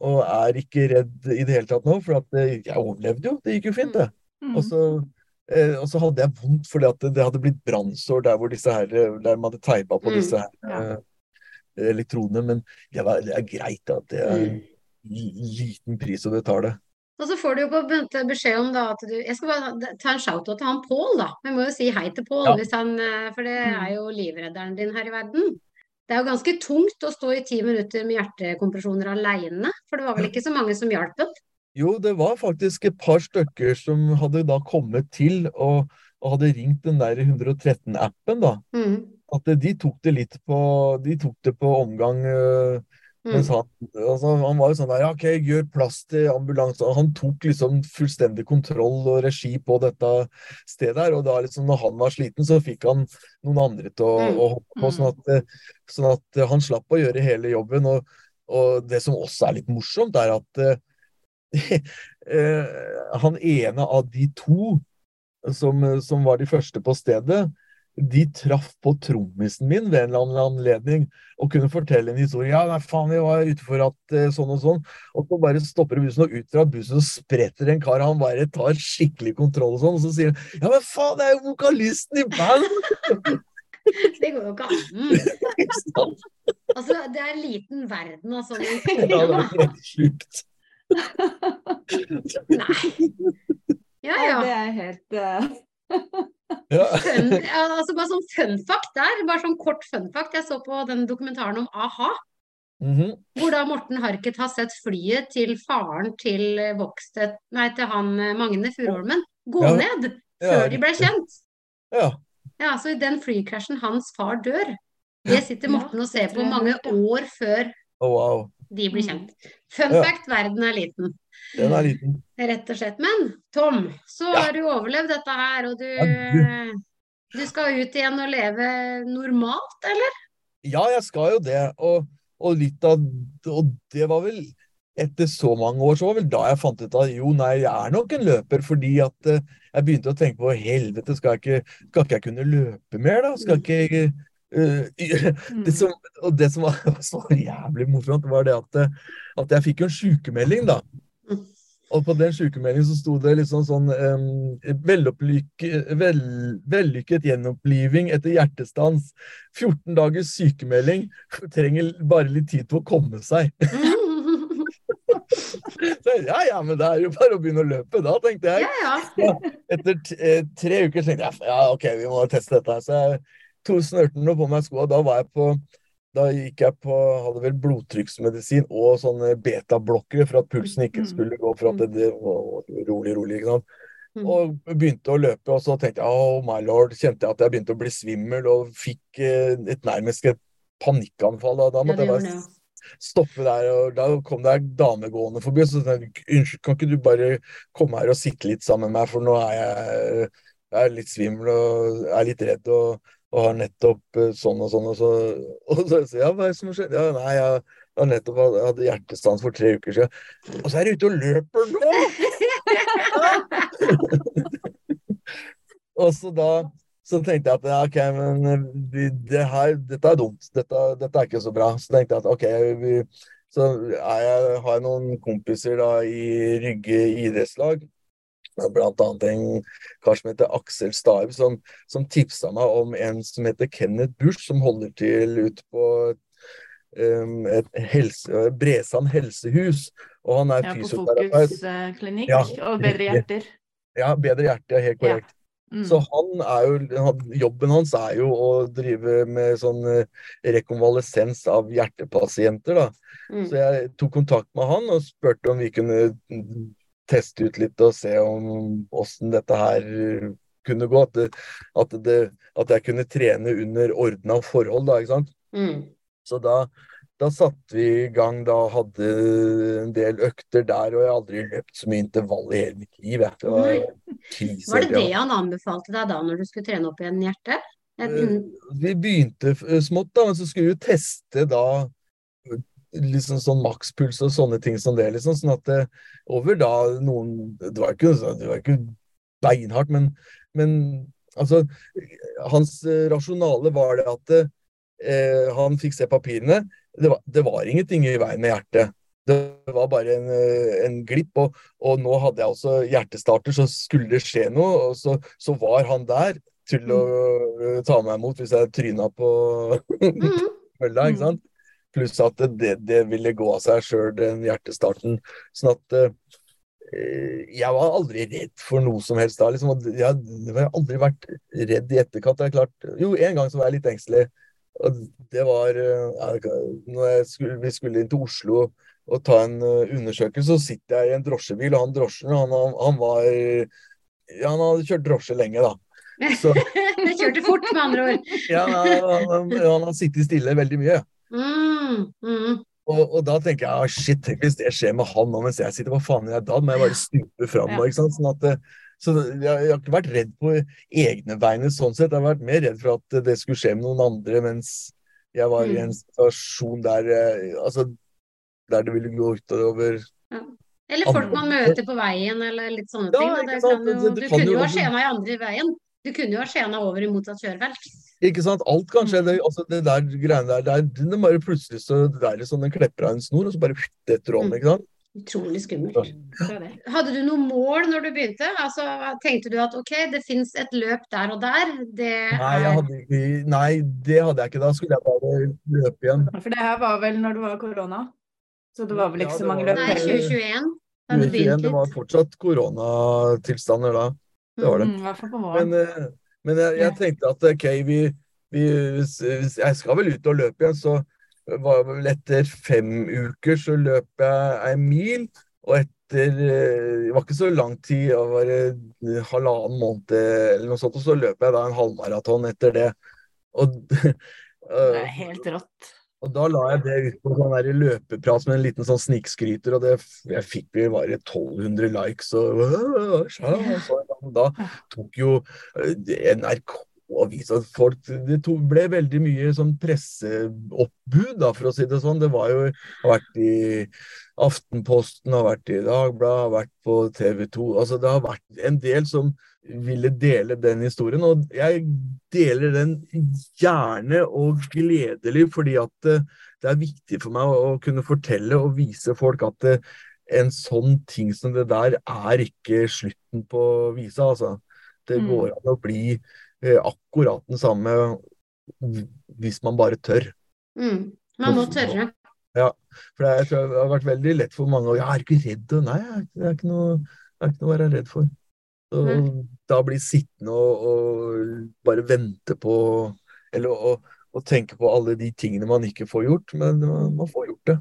C: Og er ikke redd i det hele tatt nå, for at eh, jeg overlevde jo. Det gikk jo fint, det.
A: Mm.
C: Og så, eh, og så hadde jeg vondt fordi at det, det hadde blitt brannsår der hvor disse her, der man hadde teipa på
B: Mm,
C: disse her
A: ja.
C: eh, elektrodene. Men det, var, det er greit at det er
B: Mm.
C: en liten pris å betale.
B: Og så får du jo på beskjed om da at du Jeg skal bare ta en shout-out til han Pål, da. Vi må jo si hei til Pål,
C: Ja.
B: eh, For det er jo livredderen din her i verden. Det er jo ganske tungt å stå i ti minutter med hjertekompresjoner aleine, for det var vel ikke så mange som hjalp den?
C: Jo, det var faktisk et par stykker som hadde da kommet til og, og hadde ringt den der 113-appen, da.
B: Mm.
C: At de tok det litt på De tok det på omgang. øh. Mens han, altså, han var jo sånn der, OK, gjør plass til ambulanse. Han tok liksom fullstendig kontroll og regi på dette stedet her. Og da liksom når han var sliten, så fikk han noen andre til å,
B: Mm.
C: å hoppe på, sånn at, eh, sånn at eh, han slapp å gjøre hele jobben. Og, og det som også er litt morsomt, er at eh, han ene av de to som, som var de første på stedet, de traff på trommisen min ved en eller annen anledning og kunne fortelle en historie. Ja, nei, faen, vi var ute for at eh, sånn og sånn. Og så bare stopper bussen, og ut fra bussen så spretter en kar. Han bare tar skikkelig kontroll og sånn. Og så sier han ja, men faen, det er jo vokalisten i band!
B: Det går jo ikke an. Altså, det er en liten verden altså.
C: Ja, det er helt sjukt.
B: Nei. Ja,
A: Ja,
B: ja.
A: det er helt eh,
C: Ja.
B: Fun, altså bare sånn fun fact der, bare sånn kort fun fact. Jeg så på den dokumentaren om a-ha,
C: Mhm.
B: hvor da Morten Harket har sett flyet til faren til Vokstedt, nei, til han eh, Magne Furuholmen gå
C: Ja.
B: ned
C: Ja,
B: før de ble kjent.
C: ja.
B: Ja, så i den flykrasjen hans far dør, det sitter Morten og ser på mange år før
C: Å, wow.
B: De blir
A: Mm.
B: kjent. Fun
C: Ja.
B: fact, verden er liten.
C: Den er liten.
B: Rett og slett. Men Tom, så
C: Ja.
B: har du overlevd dette her, og du,
C: Ja,
B: du skal ut igjen og leve normalt, eller?
C: Ja, jeg skal jo det. Og, og litt av Og det var vel etter så mange år, så var vel da jeg fant ut at jo, nei, jeg er nok en løper. Fordi at eh, jeg begynte å tenke på helvete, skal jeg ikke, skal ikke jeg kunne løpe mer, da? Skal ikke jeg
A: mm.
C: det som, Og det som var så jævlig morsomt, var det at, eh, at jeg fikk jo en sykemelding, da. Og på den sykemeldingen så sto det liksom sånn um, vellykket, vel, vellykket gjenoppliving etter hjertestans. 14 dagers sykemelding. Trenger bare litt tid til å komme seg. så, ja ja, men det er jo bare å begynne å løpe, da, tenkte jeg.
B: Ja, ja.
C: Etter eh, tre uker så tenkte jeg ja, OK, vi må teste dette. Så jeg tok snørten og på meg skoa. Da var jeg på da gikk jeg på, hadde vel blodtrykksmedisin og sånne betablokkere for at pulsen ikke
A: Mm.
C: skulle gå for at det, det var rolig, rolig. ikke sant?
B: Mm.
C: Og begynte å løpe, og så tenkte jeg oh my lord, kjente jeg at jeg begynte å bli svimmel og fikk eh, et nærmest et panikkanfall. Da, da måtte jeg bare stoppe der, og da kom det ei dame gående forbi, og så sa jeg unnskyld, kan ikke du bare komme her og sitte litt sammen med meg, for nå er jeg, jeg er litt svimmel og er litt redd og, og har nettopp eh, sånn og sånn, og så, og så sier jeg, ja, hva er det som har? Ja, nei, jeg har nettopp hatt- hjertestans for tre uker siden. Og så er du ute og løper nå! og så da så tenkte jeg at ok, men eh, det her, dette er dumt. Dette, dette er ikke så bra. Så tenkte jeg at ok, vi, så jeg, har jeg noen kompiser da i Rygge idrettslag. Blant annet en kar som heter Aksel Starb, som, som tipsa meg om en som heter Kenneth Busch, som holder til ute på um, et helse, Bresand helsehus. Og han er
A: Ja, på
C: fysioterapeut.
A: Fokusklinikk
C: Ja,
A: og Bedre hjerter.
C: Ja, Bedre hjerter, helt korrekt.
A: Mm.
C: Så han jo, jobben hans er jo å drive med sånn eh, rekonvalesens av hjertepasienter, da.
B: Mm.
C: Så jeg tok kontakt med han og spurte om vi kunne teste ut litt og se om åssen dette her kunne gå. At, det, at, det, at jeg kunne trene under ordna forhold, da, ikke sant.
B: Mm.
C: Så da, da satte vi i gang, da hadde en del økter der, og jeg har aldri løpt så mye intervall i hele mitt liv. Det var
B: Nei.
C: krise.
B: Var det det han anbefalte deg da når du skulle trene opp igjen hjertet? Et,
C: Eh, Vi begynte eh, smått, da, men så skulle vi teste da liksom sånn makspuls og sånne ting som det. liksom, Sånn at det over da noen Det var ikke, det var ikke beinhardt, men, men altså Hans eh, rasjonale var det at eh, han fikk se papirene. Det var, det var ingenting i veien med hjertet. Det var bare en, eh, en glipp. Og, og nå hadde jeg også hjertestarter, så skulle det skje noe. Og så, så var han der til å eh, ta meg imot hvis jeg tryna på
B: mm.
C: mølla, ikke sant. Pluss at det, det ville gå av seg sjøl, den hjertestarten. Sånn at eh, jeg var aldri redd for noe som helst da. Liksom, jeg, jeg har aldri vært redd i etterkant. Det er klart, jo, en gang så var jeg litt engstelig. Og det var eh, når skulle, vi skulle inn til Oslo og ta en uh, undersøkelse, så sitter jeg i en drosjebil, og han drosjen, han, han, han var ja, Han hadde kjørt drosje lenge, da. Så
B: Kjørte fort, med andre ord.
C: ja, han, han, han har sittet stille veldig mye.
B: Mm. Mm.
C: Og, og da tenker jeg ah, shit, tenk hvis det skjer med han nå mens jeg sitter, hva faen gjør jeg da? Må jeg bare stupe fram nå,
A: Ja.
C: ikke sant. Sånn at, så jeg, jeg har ikke vært redd på egne vegne sånn sett. Jeg har vært mer redd for at det skulle skje med noen andre mens jeg var i en situasjon der eh, altså, der det ville gå utover
B: Eller folk man møter på veien, eller litt sånne
C: Ja,
B: ting. kan jo, du
C: kan
B: kunne
C: jo
B: ha skjema i andre veien. Du kunne jo ha skjena over i motsatt kjørefelt.
C: Ikke sant? Alt kan skje. Det, altså, det der greiene der, det er, det bare plutselig så det er liksom, den klepper av en snor, og så bare detter om,
B: Mm.
C: ikke sant?
B: Utrolig skummelt.
A: Det.
B: Hadde du noe mål når du begynte? Altså, tenkte du at ok, det fins et løp der og der. Det
C: Nei, jeg hadde ikke, nei, det hadde jeg ikke. Da skulle jeg bare løpe igjen.
A: For det her var vel når det var korona? Så det var vel ikke
C: ja,
A: så mange løp
B: Nei, 2021. Da hadde du
C: 2021, det var fortsatt koronatilstander da. Det var det.
A: Mm,
C: Men, eh, men jeg, jeg tenkte at ok, vi, vi, jeg skal vel ut og løpe igjen, så var vel etter fem uker så løp jeg en mil. Og etter eh, Det var ikke så lang tid, det var eh, halvannen måned eller noe sånt, og så løp jeg da en halvmaraton etter det. Og,
A: Det
C: eh,
A: er helt rått.
C: Og da la jeg det ut på sånn der løpeprat med en liten sånn snikskryter, og det, jeg fikk vel bare 1200 likes. Og, og da tok jo eh, NRK at folk Det ble veldig mye sånn presseoppbud, da, for å si det sånn. Det var jo har vært i Aftenposten, har vært i Dagbladet, har vært på TV 2. Altså, det har vært en del som ville dele den historien, og jeg deler den gjerne og gledelig, fordi at eh, det er viktig for meg å, kunne fortelle og vise folk at eh, en sånn ting som det der er ikke slutten på visa, altså. Det
A: Mm.
C: går an å bli eh, akkurat den samme hvis man bare tør.
B: Mm. Man må tørre.
C: For det, jeg tror det har vært veldig lett for mange å Ja, er ikke redd? Nei, jeg det er ikke noe, det er ikke noe å være redd for. Så
B: mm.
C: da bli sittende og, og bare vente på Eller å, tenke på alle de tingene man ikke får gjort, men man, man får gjort det.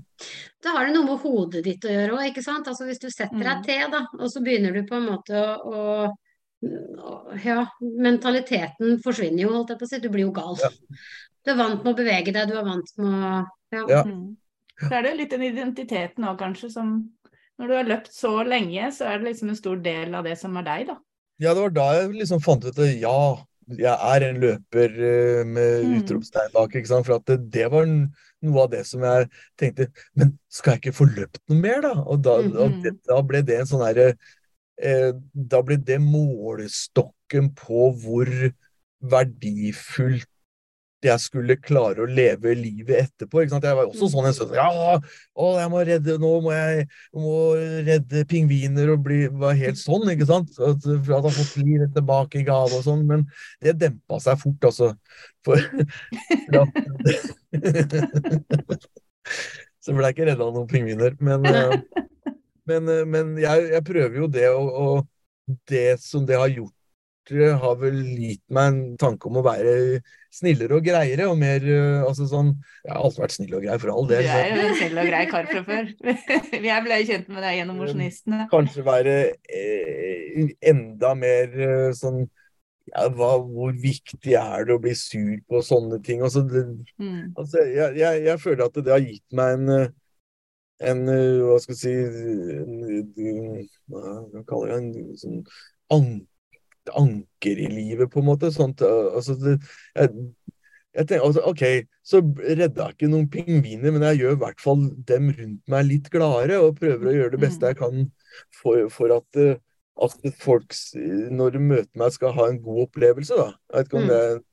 B: Da har det noe med hodet ditt å gjøre òg, ikke sant. Altså hvis du setter deg
A: Mm.
B: til, da, og så begynner du på en måte å, å Ja, mentaliteten forsvinner jo, holdt jeg på å si. Du blir jo gal.
C: Ja.
B: Du er vant med å bevege deg, du er vant med å Ja.
C: Ja.
A: Mm. Så er det litt den identiteten òg, kanskje, som Når du har løpt så lenge, så er det liksom en stor del av det som er deg, da.
C: Ja, det var da jeg liksom fant ut at ja, jeg er en løper eh, med
A: Mm.
C: utropstegn bak, ikke sant. For at det, det var noe av det som jeg tenkte Men skal jeg ikke få løpt noe mer, da? Og da, og
A: Mhm.
C: det, da ble det en sånn herre eh, Da ble det målestokken på hvor verdifullt jeg skulle klare å leve livet etterpå. Jeg var også sånn en stund. Ja, å, jeg må redde Nå må jeg må redde pingviner og bli var helt sånn, ikke sant? At, for at han fått livet tilbake i gave og sånn. Men det dempa seg fort, altså. For, for at, Så ble jeg ikke redda av noen pingviner. Men, eh, men, eh, men jeg, jeg prøver jo det, og, og det som det har gjort har vel gitt meg en tanke om å være snillere og greiere og mer eh, altså sånn Jeg har alltid vært snill og grei for all del. Du
A: er jo en snill og grei kar fra før. Jeg ble kjent med deg gjennom Mosjonistene.
C: kanskje være eh, enda mer eh, sånn ja, hva, Hvor viktig er det å bli sur på sånne ting? Altså, det,
A: Mm.
C: altså, jeg, jeg, jeg føler at det har gitt meg en eh, en eh, hva skal jeg si en, Hva kaller jeg det? En sånn anker i livet, på en måte. Sånt, eh, altså, det, jeg, jeg tenker, altså, OK, så redda jeg ikke noen pingviner, men jeg gjør i hvert fall dem rundt meg litt gladere, og prøver å gjøre det beste jeg kan for, for at, eh, at folk, når de møter meg, skal ha en god opplevelse, da. Jeg vet ikke om
B: Mm.
C: det er en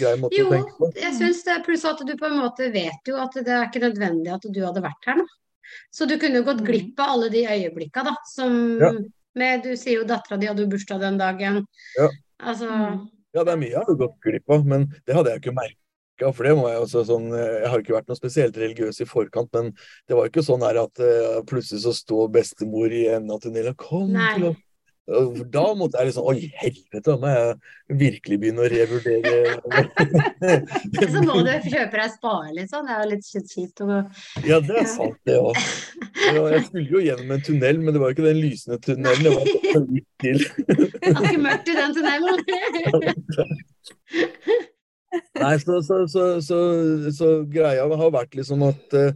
C: grei måte
B: Jo, jeg syns det. Pluss at du på en måte vet jo at det er ikke nødvendig at du hadde vært her nå. Så du kunne gått
A: Mm.
B: glipp av alle de øyeblikka, da. Som
C: Ja.
B: Med Du sier jo dattera di hadde jo bursdag den dagen.
C: Ja.
B: Altså
A: Mm.
C: Ja, det er mye jeg har gått glipp av, men det hadde jeg ikke merka. For det må jeg også sånn Jeg har ikke vært noe spesielt religiøs i forkant, men det var ikke sånn her at uh, plutselig så står bestemor i enden av tunnelen Kom
B: Nei.
C: til Og Da måtte jeg liksom Oi, helvete, da må jeg virkelig begynne å revurdere
B: Så må du kjøpe deg spare liksom. Det er jo litt kjipt å
C: Ja, det er sant, det òg. Jeg skulle jo gjennom en tunnel, men det var jo ikke den lysende tunnelen. Det var litt til.
B: ikke mørkt i den tunnelen.
C: Nei, så, så, så, så, så greia har vært liksom at eh,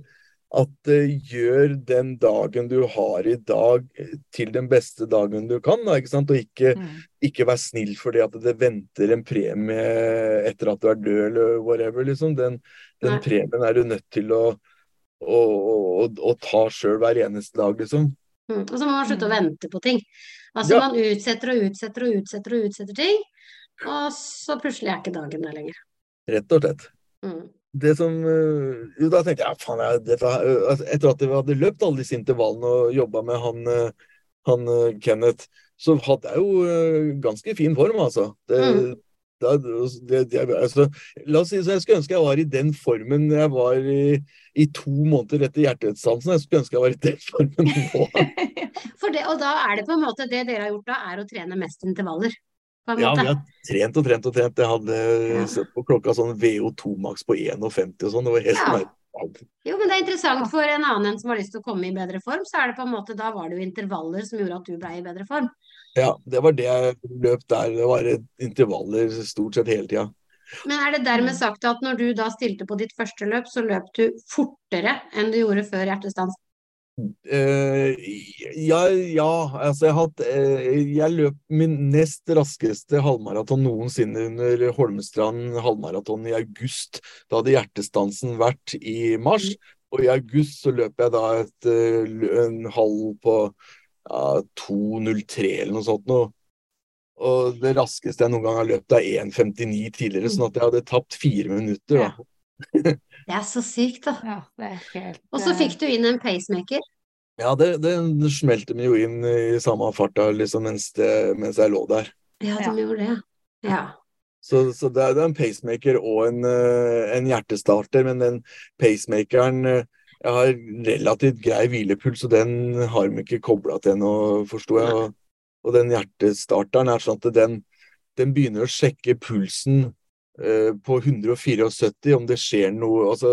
C: at uh, gjør den dagen du har i dag til den beste dagen du kan, da, ikke sant? Og ikke,
A: Mm.
C: ikke vær snill fordi at det venter en premie etter at du er død eller whatever, liksom. Den, den premien er du nødt til å, å, å, å ta sjøl hver eneste dag, liksom.
B: Mm. Og så må man slutte å vente på ting. Altså
C: Ja.
B: man utsetter og utsetter og utsetter og utsetter ting, og så plutselig er ikke dagen der lenger.
C: Rett og slett.
B: Mm.
C: Det som øh, Jo, da tenkte jeg ja, faen, jeg, dette, øh, altså, etter at vi hadde løpt alle disse intervallene og jobba med han, øh, han Kenneth, så hadde jeg jo ganske fin form, altså. Det,
B: Mm.
C: da, det, det, altså. La oss si så jeg skulle ønske jeg var i den formen jeg var i, i to måneder etter hjertestansen. Jeg skulle ønske jeg var i den formen nå.
B: For det, og da er det på en måte det dere har gjort da, er å trene mest intervaller.
C: Ja, vi har trent og trent og trent. Jeg hadde
B: Ja.
C: sett på klokka sånn VO2 maks på 51 og sånn. Det var helt
B: Ja.
C: merkelig.
B: Jo, men det er interessant for en annen en som har lyst til å komme i bedre form, så er det på en måte, da var det jo intervaller som gjorde at du ble i bedre form.
C: Ja, det var det jeg løp der. Det var intervaller stort sett hele tida.
B: Men er det dermed sagt at når du da stilte på ditt første løp, så løp du fortere enn du gjorde før hjertestans?
C: Eh, ja, ja, altså jeg har hatt uh, Jeg løp min nest raskeste halvmaraton noensinne under Holmestrand halvmaraton i august. Da hadde hjertestansen vært i mars, og i august så løp jeg da et, uh, en halv på ja, 2.03 eller noe sånt noe. Og det raskeste jeg noen gang har løpt, er 1,59 tidligere, sånn at jeg hadde tapt fire minutter. da.
B: Det er så sykt, da.
A: Ja, det er helt
B: Og så fikk du inn en pacemaker.
C: Ja, det, det smelte meg jo inn i samme farta liksom, mens, det, mens jeg lå der.
B: Ja, de
A: Ja.
B: gjorde det. Ja.
C: Så, så det, er, det er en pacemaker og en, eh, en hjertestarter, men den pacemakeren eh, Jeg har relativt grei hvilepuls, og den har de ikke kobla til ennå, forsto jeg. Og, og den hjertestarteren er sånn at den, den begynner å sjekke pulsen eh, på 174, om det skjer noe altså,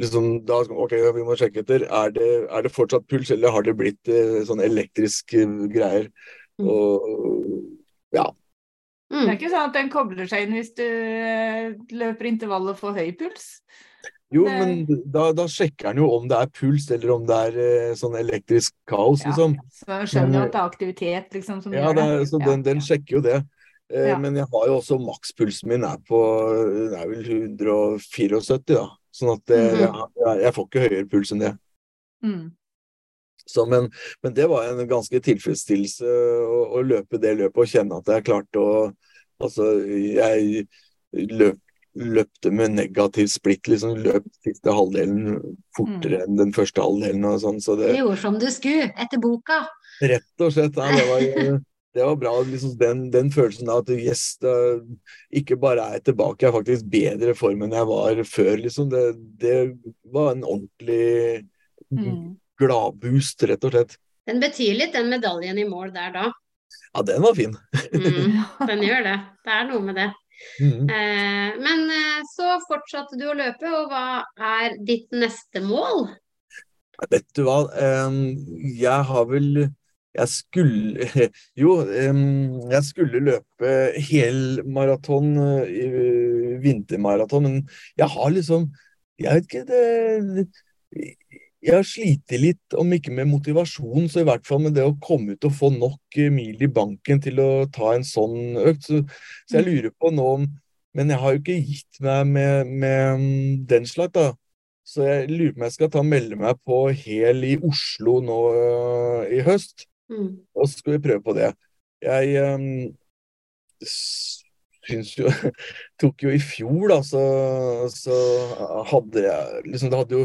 C: liksom, da, OK, vi må sjekke etter. Er det, er det fortsatt puls, eller har det blitt eh, sånn elektrisk greier?
B: Mm.
C: Og ja.
A: Det er
B: Mm.
A: ikke sånn at den kobler seg inn hvis du eh, løper intervallet for høy puls.
C: Jo,
A: Det-
C: men da, da sjekker den jo om det er puls, eller om det er eh, sånn elektrisk kaos,
A: Ja.
C: liksom.
A: Så skjønner jo at det er aktivitet liksom, som
C: Ja,
A: gjør
C: det,
A: det.
C: er- så
A: Ja,
C: den, den sjekker jo det. Eh,
A: Ja.
C: Men jeg har jo også makspulsen min er på det er vel 174, da. Sånn at det,
B: Mhm.
C: jeg, jeg får ikke høyere puls enn det.
A: Mm.
C: Så, men, men det var en ganske tilfredsstillelse å, å løpe det løpet og kjenne at jeg klarte å Altså, jeg løp, løpte med negativ splitt, liksom. Løp siste halvdelen fortere enn den første halvdelen og sånn. Så
B: Du
C: det
B: gjorde som du skulle, etter boka.
C: rett og slett ja, det, var, det var bra. Liksom, den, den følelsen av at yes, det, ikke bare er jeg tilbake, jeg er faktisk bedre form enn jeg var før, liksom. Det, det var en ordentlig
A: Mm.
C: gladboost, rett og slett.
B: Den betyr litt, den medaljen i mål der da.
C: Ja, den var fin.
B: Mm, den gjør det. Det er noe med det.
C: Mm.
B: Eh, men eh, så fortsatte du å løpe, og hva er ditt neste mål?
C: Vet du hva, jeg har vel Jeg skulle Jo, jeg skulle løpe hel maraton, vintermaraton, men jeg har liksom Jeg vet ikke, det Jeg har slitt litt, om ikke med motivasjon, så i hvert fall med det å komme ut og få nok eh, mil i banken til å ta en sånn økt. Så, så jeg lurer på nå om Men jeg har jo ikke gitt meg med, med mm, den slags, da. Så jeg lurer på om jeg skal ta melde meg på hel i Oslo nå øh, i høst.
B: Mm.
C: Og så skal vi prøve på det. Jeg um, syns jo Tok jo i fjor, da, så, så hadde jeg liksom Det hadde jo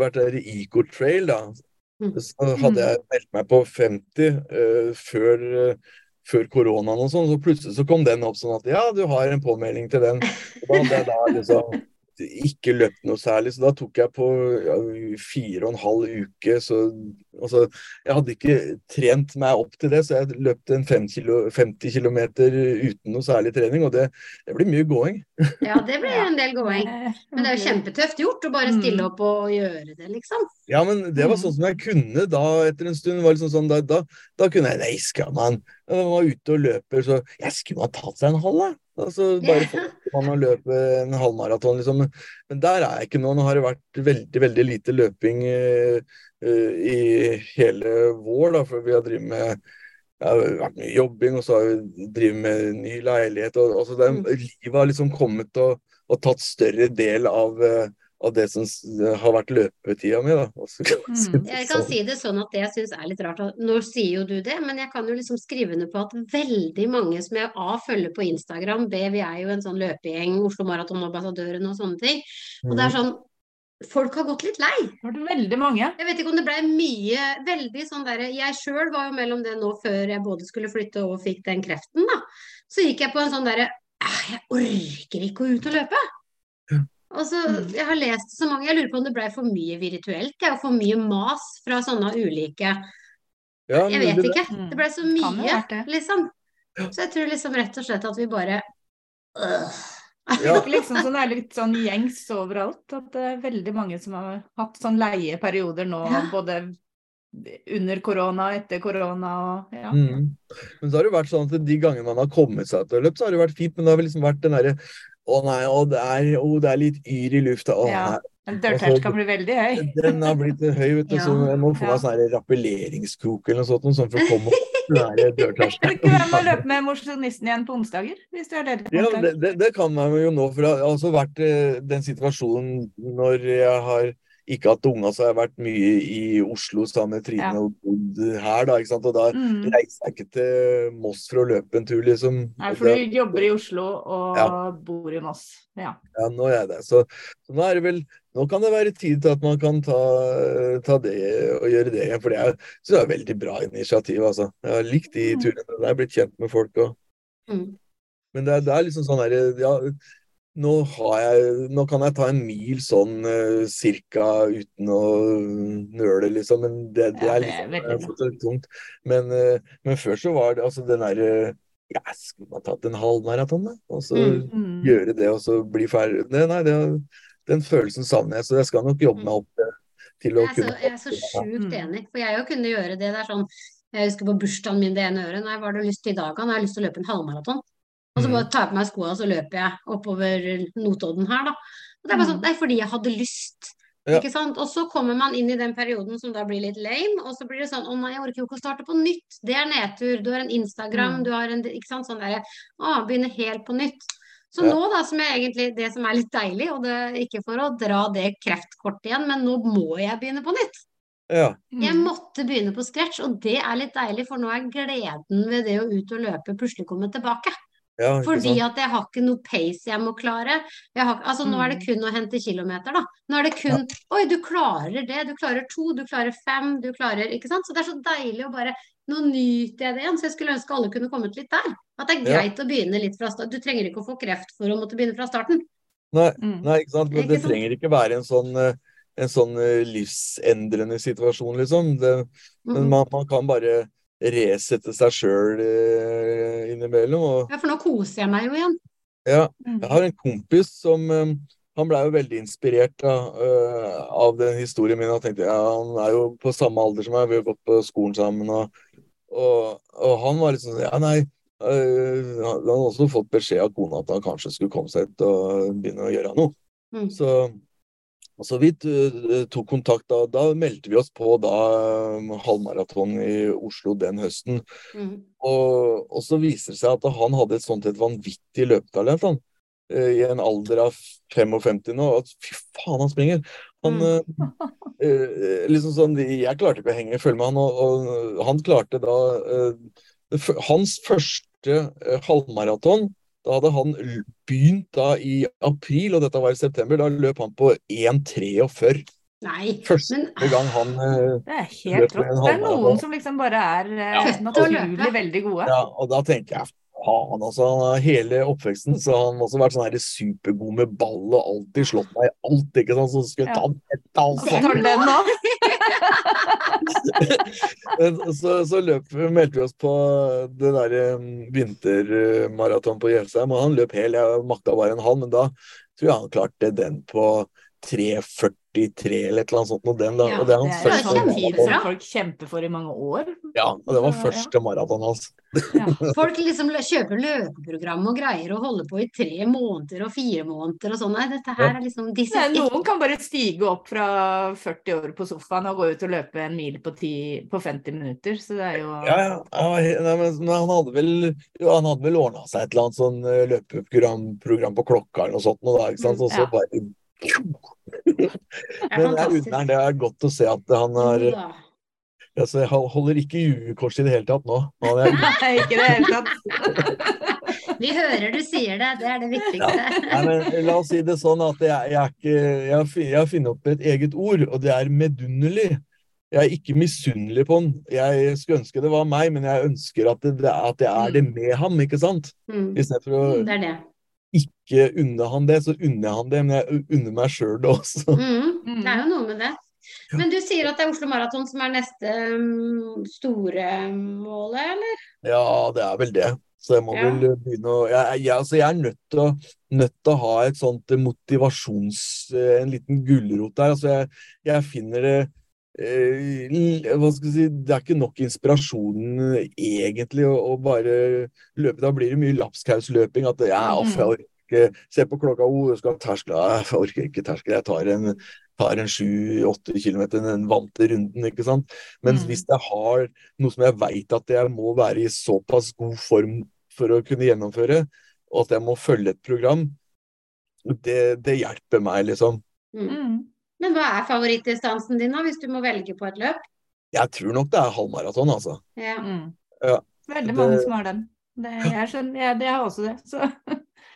C: vært der Eco Trail, da.
B: Mm.
C: Så hadde jeg meldt meg på 50 uh, før uh, før koronaen og sånn, så plutselig så kom den opp sånn at ja, du har en påmelding til den. Og da hadde jeg da liksom ikke løpt noe særlig, så da tok jeg på ja, fire og en halv uke. Så altså, jeg hadde ikke trent meg opp til det, så jeg løpte en fem kilo, 50 km uten noe særlig trening, og det, det blir mye gåing.
B: Ja, det
A: blir
B: en del gåing. Men det er jo kjempetøft gjort å bare stille opp og gjøre det, liksom.
C: Ja, men det var
A: Mm.
C: sånn som jeg kunne da etter en stund. var liksom sånn, da, da, da kunne jeg Nei, skal man Når man var ute og løper, så Jeg skulle man tatt seg en halv, da? Altså, bare få man å løpe en halvmaraton, liksom. Men, der er jeg ikke nå. Nå har det vært veldig, veldig lite løping eh, i hele vår, da, for vi har drevet med det har vært mye jobbing, og så har vi drevet med ny leilighet. og, og så det,
B: Mm.
C: Livet har liksom kommet og, og tatt større del av, eh, av det som har vært løpetida mi. da. Og kan man si
A: Mm.
B: Jeg kan
C: sånn.
B: si det sånn at det jeg syns er litt rart. Nå sier jo du det, men jeg kan jo liksom skrive under på at veldig mange som jeg A følger på Instagram, B vi er jo en sånn løpegjeng, Oslo Maratonambassadøren og sånne ting. Og det er sånn Folk har gått litt lei.
A: Det var veldig mange.
B: Jeg vet ikke om det blei mye Veldig sånn derre Jeg sjøl var jo mellom det nå før jeg både skulle flytte og fikk den kreften, da. Så gikk jeg på en sånn derre «Ah, Jeg orker ikke å ut og løpe. Og så,
A: Mm.
B: Jeg har lest så mange Jeg lurer på om det blei for mye virtuelt, jeg, og for mye mas fra sånne ulike
C: Ja,
B: Jeg vet
C: det.
B: ikke.
A: Mm.
B: Det blei så mye, liksom. Så jeg tror liksom rett og slett at vi bare øh.
C: Ja.
A: liksom sånn, det er litt sånn gjengs overalt. At det er veldig mange som har hatt sånn leieperioder nå,
B: Ja.
A: både under korona etter korona og ja.
C: Mm. Men så har det vært sånn at de gangene man har kommet seg til å løpe, så har det vært fint, men det har liksom vært den derre Å nei, å, det er, å, det er litt yr i lufta. Å,
A: Ja.
C: nei.
A: Dørterskelen blir veldig høy.
C: Den har blitt høy, vet du, så jeg må få meg
A: Ja.
C: sånn rappelleringskrok eller noe sånt sånn for å komme opp den der
A: Kan du løpe med mosjonisten igjen på onsdager? Hvis du er ledig
C: Ja, det, det, det kan man jo nå, for det har også vært eh, den situasjonen når jeg har ikke at unger, så har jeg vært mye i Oslo sammen med Trine
A: Ja.
C: og bodd her, da. ikke sant? Og da
A: Mm.
C: reiser jeg ikke til Moss for å løpe en tur, liksom.
A: Nei, for du jobber i Oslo og
C: Ja.
A: bor i Moss. Ja.
C: Ja, nå er jeg det. Så, så nå er det vel Nå kan det være tid til at man kan ta, ta det og gjøre det igjen. For det er, så det er et veldig bra initiativ, altså. Jeg har likt de
A: Mm.
C: turene. Jeg er blitt kjent med folk og
B: Mm.
C: Men det det er liksom sånn herre Ja, nå har jeg Nå kan jeg ta en mil sånn uh, cirka uten å nøle, liksom. Men det, det er
A: er
C: liksom det er fortsatt litt tungt. Men, eh, men før så var det altså den derre Ja, skulle man tatt en halvmaraton, da? Og så
B: Mm.
A: Mm.
C: gjøre det, og så bli ferdig det, Nei, det, den følelsen savner jeg, så jeg skal nok jobbe meg opp eh, til å
B: Jeg så,
C: kunne
B: jeg er så sjukt
A: Mm.
B: enig, for jeg jo kunne gjøre det. Det er sånn Jeg husker på bursdagen min det ene øret. Nei, hva har du lyst til i dag? da? Nå har jeg lyst til å løpe en halvmaraton. Og så
C: Mm.
B: bare tar jeg på meg skoene, og så løper jeg oppover Notodden her, da. Og det er bare sånn,
A: Mm.
B: det er fordi jeg hadde lyst.
C: Ja.
B: Ikke sant? Og så kommer man inn i den perioden som da blir litt lame, og så blir det sånn Å nei, jeg orker jo ikke å starte på nytt. Det er nedtur. Du har en Instagram,
A: Mm.
B: du har en Ikke sant? Sånn derre Å, begynne helt på nytt. Så
C: Ja.
B: nå, da, som er egentlig det som er litt deilig, og det ikke for å dra det kreftkortet igjen, men nå må jeg begynne på nytt.
C: Ja.
B: Jeg
A: Mm.
B: måtte begynne på scratch, og det er litt deilig, for nå er gleden ved det å ut og løpe plutselig kommet tilbake.
C: Ja
B: Fordi at jeg har ikke noe pace jeg må klare. Jeg har, altså Nå er det kun å hente kilometer, da. Nå er det kun Oi, du klarer det. Du klarer to, du klarer fem, du klarer Ikke sant. Så det er så deilig å bare Nå nyter jeg det igjen. Så jeg skulle ønske alle kunne kommet litt der. At det er
C: Ja.
B: greit å begynne litt fra starten. Du trenger ikke å få kreft for å måtte begynne fra starten.
C: Nei,
A: Mm.
C: nei, ikke sant? Men det trenger ikke være en sånn, eh, en sånn eh, livsendrende situasjon, liksom. Det, men
B: Mhm.
C: man, man kan bare resette seg sjøl innimellom. Og
B: Ja, for nå koser jeg meg jo igjen.
C: ja,
A: Mm.
C: jeg har en kompis som eh, Han ble jo veldig inspirert da, eh, av den historien min. Og tenkte, ja, Han er jo på samme alder som meg, vi har gått på skolen sammen. Og, og, og han var litt sånn Ja, nei. eh, han hadde også fått beskjed av kona at han kanskje skulle komme seg ut og begynne å gjøre noe.
B: Mm.
C: Så, så vi tok kontakt da. Da meldte vi oss på da eh, halvmaraton i Oslo den høsten.
B: Mm.
C: Og, og så viser det seg at han hadde et sånt et vanvittig løpetalent, han. eh, I en alder av 55 nå. At fy faen, han springer! Han
B: Mm.
C: eh, eh, liksom sånn, Jeg klarte ikke å henge følge med han, og, og han klarte da eh, Hans første eh, halvmaraton da hadde han begynt da i april, og dette var i september. Da løp han på 1,43.
B: Nei,
C: Første
B: men
C: gang han eh,
A: Det er helt rått. Det er noen som liksom bare er eh,
C: Ja.
A: naturlig veldig gode.
C: Ja, og da tenker jeg faen, altså. Har hele oppveksten så har han også vært sånn her supergod med ball og alltid slått meg i alt, ikke sant. Så skulle ja. ta dette, altså.
A: tar den nå.
C: Så, så løp, meldte vi oss på det derre vintermaraton på Jelsheim, og han løp hel. Jeg makta bare en halv, men da tror jeg han klarte den på 3.43 eller et eller annet sånt. Og, den, da,
B: Ja,
C: og det er hans
A: Det er
C: første maraton.
A: som folk kjemper for i mange år.
C: Ja, og det var første maraton hans.
A: Ja.
B: Folk liksom kjøper løpeprogram og greier og holder på i tre måneder og fire måneder og sånn. Nei, dette her er liksom disse...
A: Nei, noen kan bare stige opp fra 40 år på sofaen og gå ut og løpe en mil på, 10, på 50 minutter. Så det er jo
C: Ja, ja. nei, men, men han hadde vel jo, han hadde vel ordna seg et eller annet sånn eh, løpeprogram på klokka eller noe sånt. Og, da, ikke sant?
B: Mm,
C: og så bare Men jeg unner han, det er godt å se at han har altså, Jeg holder ikke i i det hele tatt nå. Han er,
A: Nei, ikke i det hele tatt.
B: Vi hører du sier det, det er det viktigste.
C: nei, men, la oss si det sånn at jeg, jeg, er ikke, jeg, har jeg har funnet opp et eget ord, og det er medunderlig. Jeg er ikke misunnelig på han. Jeg skulle ønske det var meg, men jeg ønsker at, det, at jeg er det med ham, ikke sant?
B: Mm.
C: Istedenfor å
B: Det er det.
C: Ikke unne han det, så unner jeg han det, men jeg unner meg sjøl det også.
B: Mm. Det er jo noe med det. Men du sier at det er Oslo Maraton som er neste mm, store målet, eller?
C: Ja, det er vel det. Så jeg må
B: Ja.
C: vel begynne å jeg, jeg, altså jeg er nødt til, å, nødt til å ha et sånt motivasjons... En liten gulrot der. Altså jeg, jeg finner det eh, hva skal jeg si, Det er ikke nok inspirasjon eh, egentlig å, å bare løpe. Da blir det mye lapskausløping. At ja, off, jeg orker ikke Se på klokka, oh, jeg skal terskle, Jeg orker ikke terskle. Jeg tar en, tar en sju-åtte kilometer den vante runden, ikke sant. Mens
A: Mm.
C: hvis jeg har noe som jeg veit at jeg må være i såpass god form for å kunne gjennomføre, og at jeg må følge et program, det, det hjelper meg, liksom.
B: Mm. Men hva er favorittdistansen din da, hvis du må velge på et løp?
C: Jeg tror nok det er halvmaraton, altså.
B: Ja.
A: Mm.
C: Ja,
A: Veldig
C: det-
A: mange som har den. Det, jeg skjønner, jeg, det har også det. Så.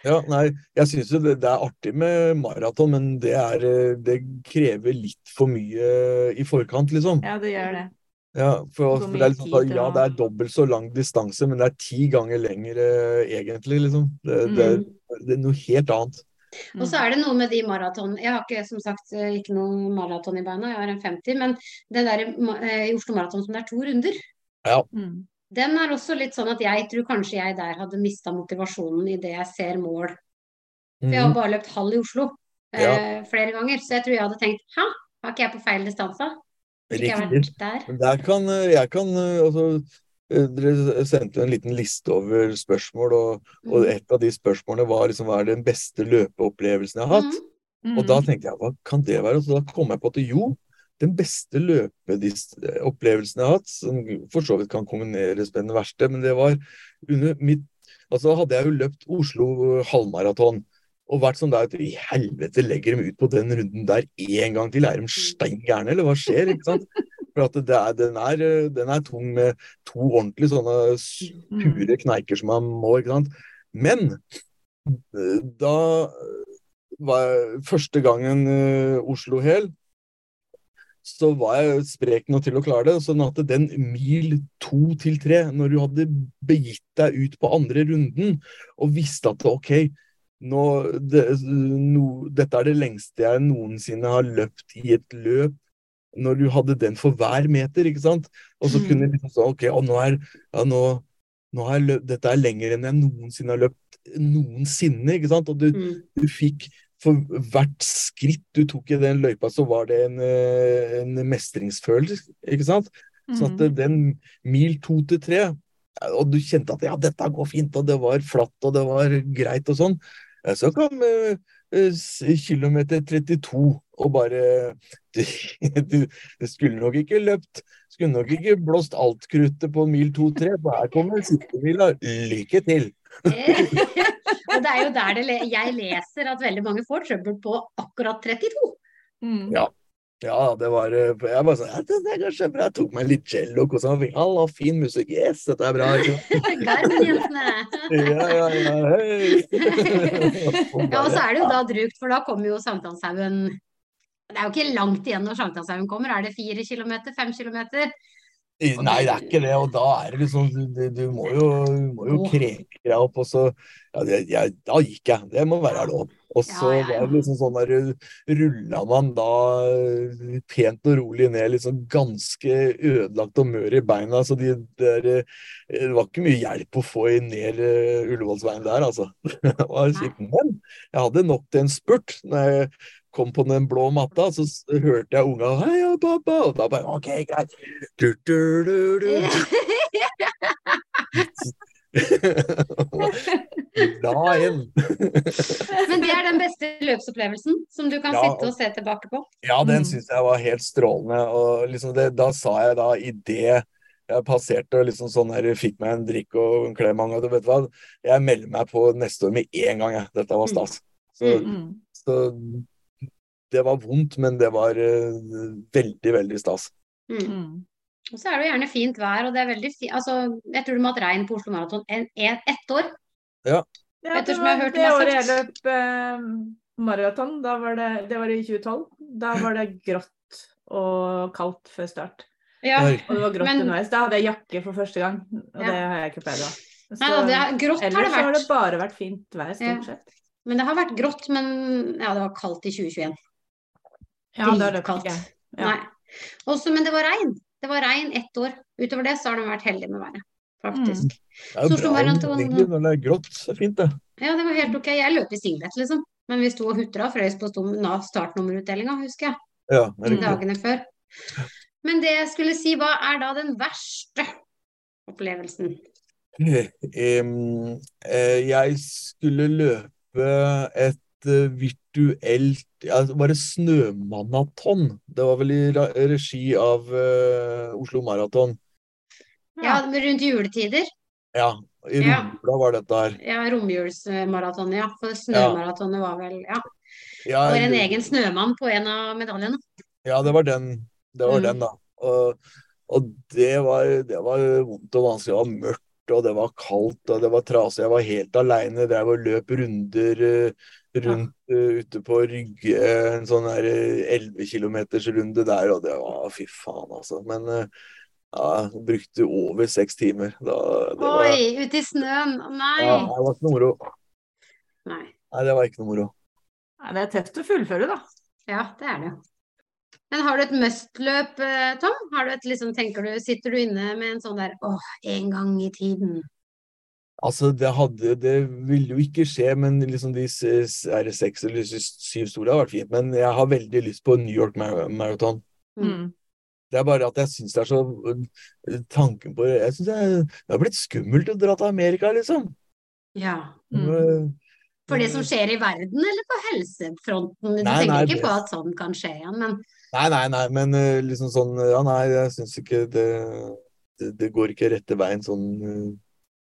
C: Ja, nei, jeg syns jo det, det er artig med maraton, men det er eh, Det krever litt for mye i forkant, liksom.
A: Ja, det gjør det.
C: Ja, for, for det er liksom, sånn, ja, det er dobbelt så lang distanse, men det er ti ganger lengre egentlig, liksom. Det, det,
B: Mm.
C: det er noe helt annet.
B: Og så er det noe med de maraton Jeg har ikke som sagt eh, ikke noe maraton i beina, jeg har en 50, men det der eh, i Oslo Maraton som det er to runder,
A: ja.
B: den er også litt sånn at jeg tror kanskje jeg der hadde mista motivasjonen idet jeg ser mål. For jeg har
C: Mhm.
B: bare løpt halv i Oslo eh, flere ganger, så jeg tror jeg hadde tenkt hæ, har ikke jeg på feil distanse? Ikke jeg
C: Riktig.
B: vært der?
C: Der kan jeg kan altså Dere sendte en liten liste over spørsmål, og, og
B: Mm.
C: et av de spørsmålene var liksom hva er den beste løpeopplevelsen jeg har hatt?
B: Mm.
C: Og da tenkte jeg, hva kan det være? Og Så da kom jeg på at jo, den beste løpeopplevelsen jeg har hatt, som for så vidt kan kombineres med den verste, men det var under mitt Altså hadde jeg jo løpt Oslo halvmaraton og vært sånn der at i helvete legger de ut på den runden der en gang til. Er de stein gærne, eller hva skjer? ikke sant? For at det er, den, er, den er tung med to ordentlig sånne sure kneiker som man må, ikke sant. Men eh, da var jeg, første gangen eh, Oslo hel, så var jeg sprek nok til å klare det. Sånn at den mil to til tre, når du hadde begitt deg ut på andre runden og visste at OK, nå, det, no, dette er det lengste jeg noensinne har løpt i et løp. Når du hadde den for hver meter, ikke sant. Og så
B: Mm.
C: kunne du liksom sånn OK, nå er ja, nå, nå er løpt, dette er lenger enn jeg noensinne har løpt noensinne, ikke sant. Og du,
B: Mm.
C: du fikk for hvert skritt du tok i den løypa, så var det en, eh, en mestringsfølelse, ikke sant? Så at
A: Mm.
C: den mil to til tre, og du kjente at ja, dette går fint, og det var flatt, og det var greit og sånn. Så kom eh, eh, s- kilometer 32, og bare du, du, skulle nok ikke løpt, skulle nok ikke blåst alt kruttet på mil to-tre, for her kommer siste mila. Lykke til!
B: og det er jo der det le jeg leser at veldig mange får trøbbel på akkurat 32.
A: Mm.
C: Ja. Ja, det var eh, Jeg bare sånn ja, det, det går kjempebra. Jeg tok meg litt cello, kosa meg. Halla, fin musikk. Yes, dette er bra. ikke. Ja, ja, ja. Hei!
B: Ja, og så er det jo da drukt, for da kommer jo Sankthanshaugen Det er jo ikke langt igjen når Sankthanshaugen kommer. Er det fire kilometer? Fem kilometer?
C: Nei, det er ikke det. Og da er det liksom Du, du, du må jo, må jo kreke deg opp, og så ja, det, jeg, Da gikk jeg. Det må være lov. Og så
B: Ja, ja,
C: var det liksom sånn der Rulla man da eh, pent og rolig ned, liksom ganske ødelagt og mør i beina. Så de der eh, Det var ikke mye hjelp å få i ned eh, Ullevålsveien der, altså. Det var kjipt. Men jeg hadde nok til en spurt. Når jeg kom på den blå matta, så hørte jeg unga 'Heia, pappa!' Og da bare OK, greit. Du, du, du, du. Bra igjen.
B: Men det er den beste løpsopplevelsen som du kan
C: Ja,
B: sitte og se tilbake på.
C: Ja, den
A: Mm.
C: syns jeg var helt strålende. Og liksom det, da sa jeg da idet jeg passerte og liksom sånn her, fikk meg en drikk og en klem og du vet hva, jeg melder meg på neste år med en gang, jeg. Dette var stas. Så,
A: Mm.
C: så det var vondt, men det var uh, veldig, veldig stas.
B: Mm.
A: Mm.
B: Og så er det jo gjerne fint vær, og det er veldig fint Altså, jeg tror du må ha hatt regn på Oslo Maraton ett år.
A: Ja,
B: ja
A: det var
B: har
A: det året jeg løp eh, maraton, det, det var i 2012. Da var det grått og kaldt før start.
B: Ja.
A: Og det var grått
B: Men-
A: underveis. Da hadde jeg jakke for første gang, og
B: Ja.
A: det har jeg ikke pleid å ha.
B: Ellers er, har det
A: så har det bare vært fint vær,
B: Ja.
A: stort sett.
B: Men det har vært grått, men ja, det var kaldt i 2021.
A: Ja, det
B: er
A: det kaldt. Ja.
B: Nei. Også, men det var regn. Det var regn ett år. Utover det så har de vært heldige med været, faktisk.
C: Det er jo bra egentlig når det er grått. Så fint, det.
B: Ja, det var helt ok. Jeg løp i singlet, liksom. Men vi sto og hutra og frøys på Nav startnummerutdelinga, husker jeg.
C: Ja, det er.
B: Dagene før. Men det jeg skulle si, hva er da den verste opplevelsen?
C: Eh, jeg skulle løpe et virtuelt ja, Var det snømaraton? Det var vel i regi av uh, Oslo Maraton.
B: Ja, rundt juletider.
C: Ja, i
B: Ja.
C: Var dette her.
B: Ja, romjulsmaratonet, ja. For snømaratonet var vel Ja.
C: Ja,
B: Og en egen snømann på en av medaljene.
C: Ja, det var den. Det var
B: Mm.
C: den, da. Og, og det var, det var vondt og vanskelig. Det var mørkt, og det var kaldt, og det var trasig. Jeg var helt aleine. Drev og løp runder eh, rundt uh, ute på Rygge. En sånn der elleve kilometers runde der, og det var Fy faen, altså. Men uh, ja, jeg brukte over seks timer. Da, det var,
B: Oi, ute i snøen. Nei.
C: ja, det var ikke noe moro.
B: Nei.
C: Nei, det var ikke noe moro.
A: Nei, det er tøft å fullføre, da.
B: Ja, det er det jo. Men har du et must-løp, eh, Tom? Har du et, liksom, tenker du, sitter du inne med en sånn der åh, en gang i tiden?
C: Altså, det hadde Det ville jo ikke skje, men liksom de s- s- er det seks eller s- syv store har vært fint. Men jeg har veldig lyst på New York Mar Marathon.
A: Mm.
C: Det er bare at jeg syns det er så øh, Tanken på Jeg syns det har blitt skummelt å dra til Amerika, liksom.
B: Ja.
A: Mm.
C: Men,
B: For det som skjer i verden, eller på helsefronten? Du
C: Nei,
B: tenker
C: nei,
B: ikke
C: det-
B: på at sånn kan skje igjen, men
C: Nei, nei, nei, men øh, liksom sånn Ja, nei, jeg syns ikke det, det Det går ikke rette veien sånn øh,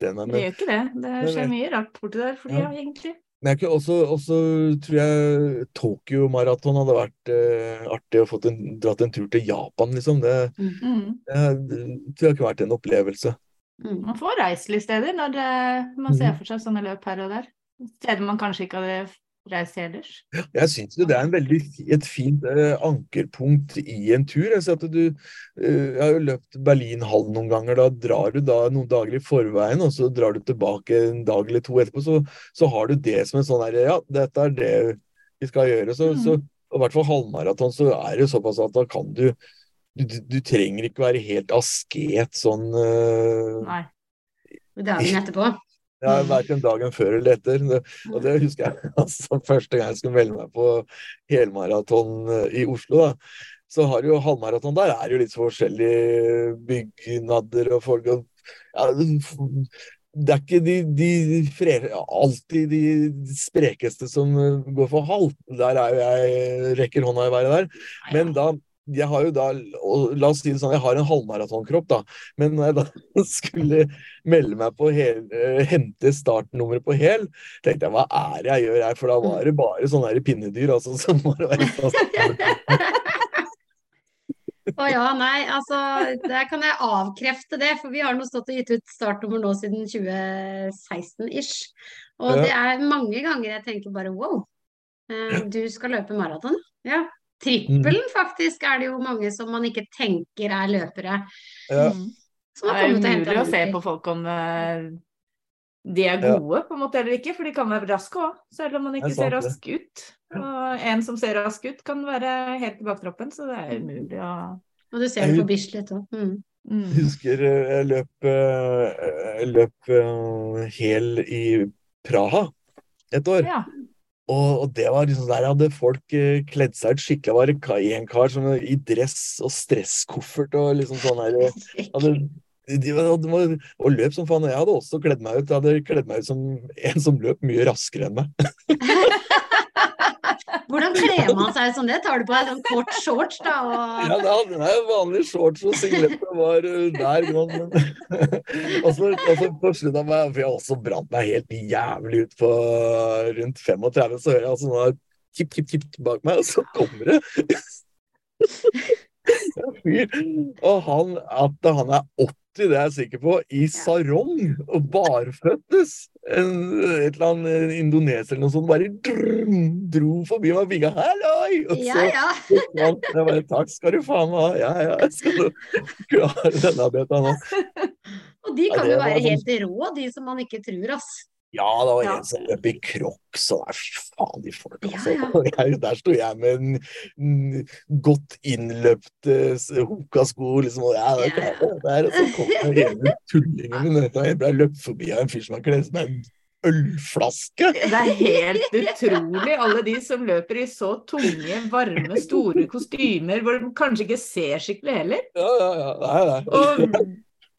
C: den er
A: Det gjør ikke det. Det
C: Men
A: skjer mye rart borti der for
C: Ja.
A: tida, egentlig.
C: Men jeg også, tror jeg Tokyo Marathon hadde vært eh, artig å få en, dratt en tur til Japan, liksom. Det,
A: Mm.
C: det, det tror jeg kunne vært en opplevelse.
B: mm.
A: Man får reiselige steder når det, man ser
C: Mhm.
A: for seg sånne løp her og der. Steder man kanskje ikke hadde reist til ellers.
C: Jeg syns jo det er en veldig, et fint eh, ankerpunkt i en tur. Jeg, at du, eh, jeg har jo løpt Berlinhallen noen ganger. Da drar du da noen dager i forveien, og så drar du tilbake en dag eller to etterpå. Så, så har du det som en sånn herre Ja, dette er det vi skal gjøre. Så,
A: mm.
C: så, i hvert fall halvmaraton, så er det såpass at da kan du du, du, du trenger ikke være helt asket sånn eh,
A: Nei.
B: Dagen etterpå.
C: Ja, Verken dagen før eller etter. Og det husker jeg altså, første gang jeg skulle melde meg på helmaraton eh, i Oslo. da, Så har du jo halvmaraton der, er jo litt forskjellige bygnader og folk og ja, Det er ikke de, de fre, alltid de sprekeste som eh, går for halv. Der er jo jeg rekker hånda i været der. Men da jeg har jo da, og La oss si det sånn, jeg har en halvmaratonkropp, da. Men når jeg da skulle melde meg på hel, eh, hente startnummeret på hel, tenkte jeg hva er det jeg gjør her? For da var det bare sånne her pinnedyr altså, som var å.
B: Å ja, nei, altså der kan jeg avkrefte det, for vi har nå stått og gitt ut startnummer nå siden 2016-ish. Og
C: Ja.
B: det er mange ganger jeg tenker bare wow, eh, du skal løpe maraton? Ja. Trippelen faktisk er det jo mange som man ikke tenker er løpere,
C: Ja.
A: Mm.
B: som
A: Det
B: har
A: er
B: kommet og henta
A: umulig å se på folk om eh, de er
C: Ja.
A: gode på en måte eller ikke, for de kan være raske òg, selv om man ikke
C: er
A: ser rask ut. Og en som ser rask ut, kan være helt i baktroppen, så det er umulig å
B: Og du ser det på Bislett òg. Mm.
A: mm.
C: Jeg husker eh, jeg løp, eh, jeg løp hel i Praha et år.
A: Ja.
C: Og, og det var liksom der hadde folk eh, kledd seg ut skikkelig. Var en en kar som, i dress og stresskoffert og liksom sånn her eh, hadde, de, hadde, Og løp som faen. Jeg hadde også kledd meg ut. Jeg hadde kledd meg ut som en som løp mye raskere enn meg.
B: Hvordan kler man seg som det? Tar du på deg sånn kort shorts da?
C: Ja, det hadde jeg vanlig shorts og singletter var eh, der. Men... og så og så på slutten av meg, for jeg også brant meg helt jævlig ut på rundt 35, så hører jeg altså noe kipp, kipp, kipp bak meg, og så kommer det en fyr. Og han, at han er 80, det er jeg sikker på, i sarong og barføttes. En, et eller annet indoneser eller noe sånt, bare drum, dro forbi meg og vinka 'halloi'! Og
B: Ja,
C: så
B: ja.
C: jeg bare, takk skal du faen meg ha. Ja, ja, skal du klare denne beta nå.
B: Og de
C: Ja,
B: kan
C: det
B: jo være
C: sånn-
B: helt rå, de som man ikke tror, ass.
C: Ja, det var en som løp i crocs, og nei, fy faen, de folka. Altså.
B: ja.
C: ja. Der sto jeg med en godt innløpt uh, hoka-sko, liksom, og ja, det,
B: er
C: det der, og så kom den ene tullingen min, og jeg ble løpt forbi av en fyr som har kledd med en ølflaske.
A: Det er helt utrolig, alle de som løper i så tunge, varme, store kostymer hvor de kanskje ikke ser skikkelig heller.
C: Ja, ja, ja. Nei, nei.
A: Og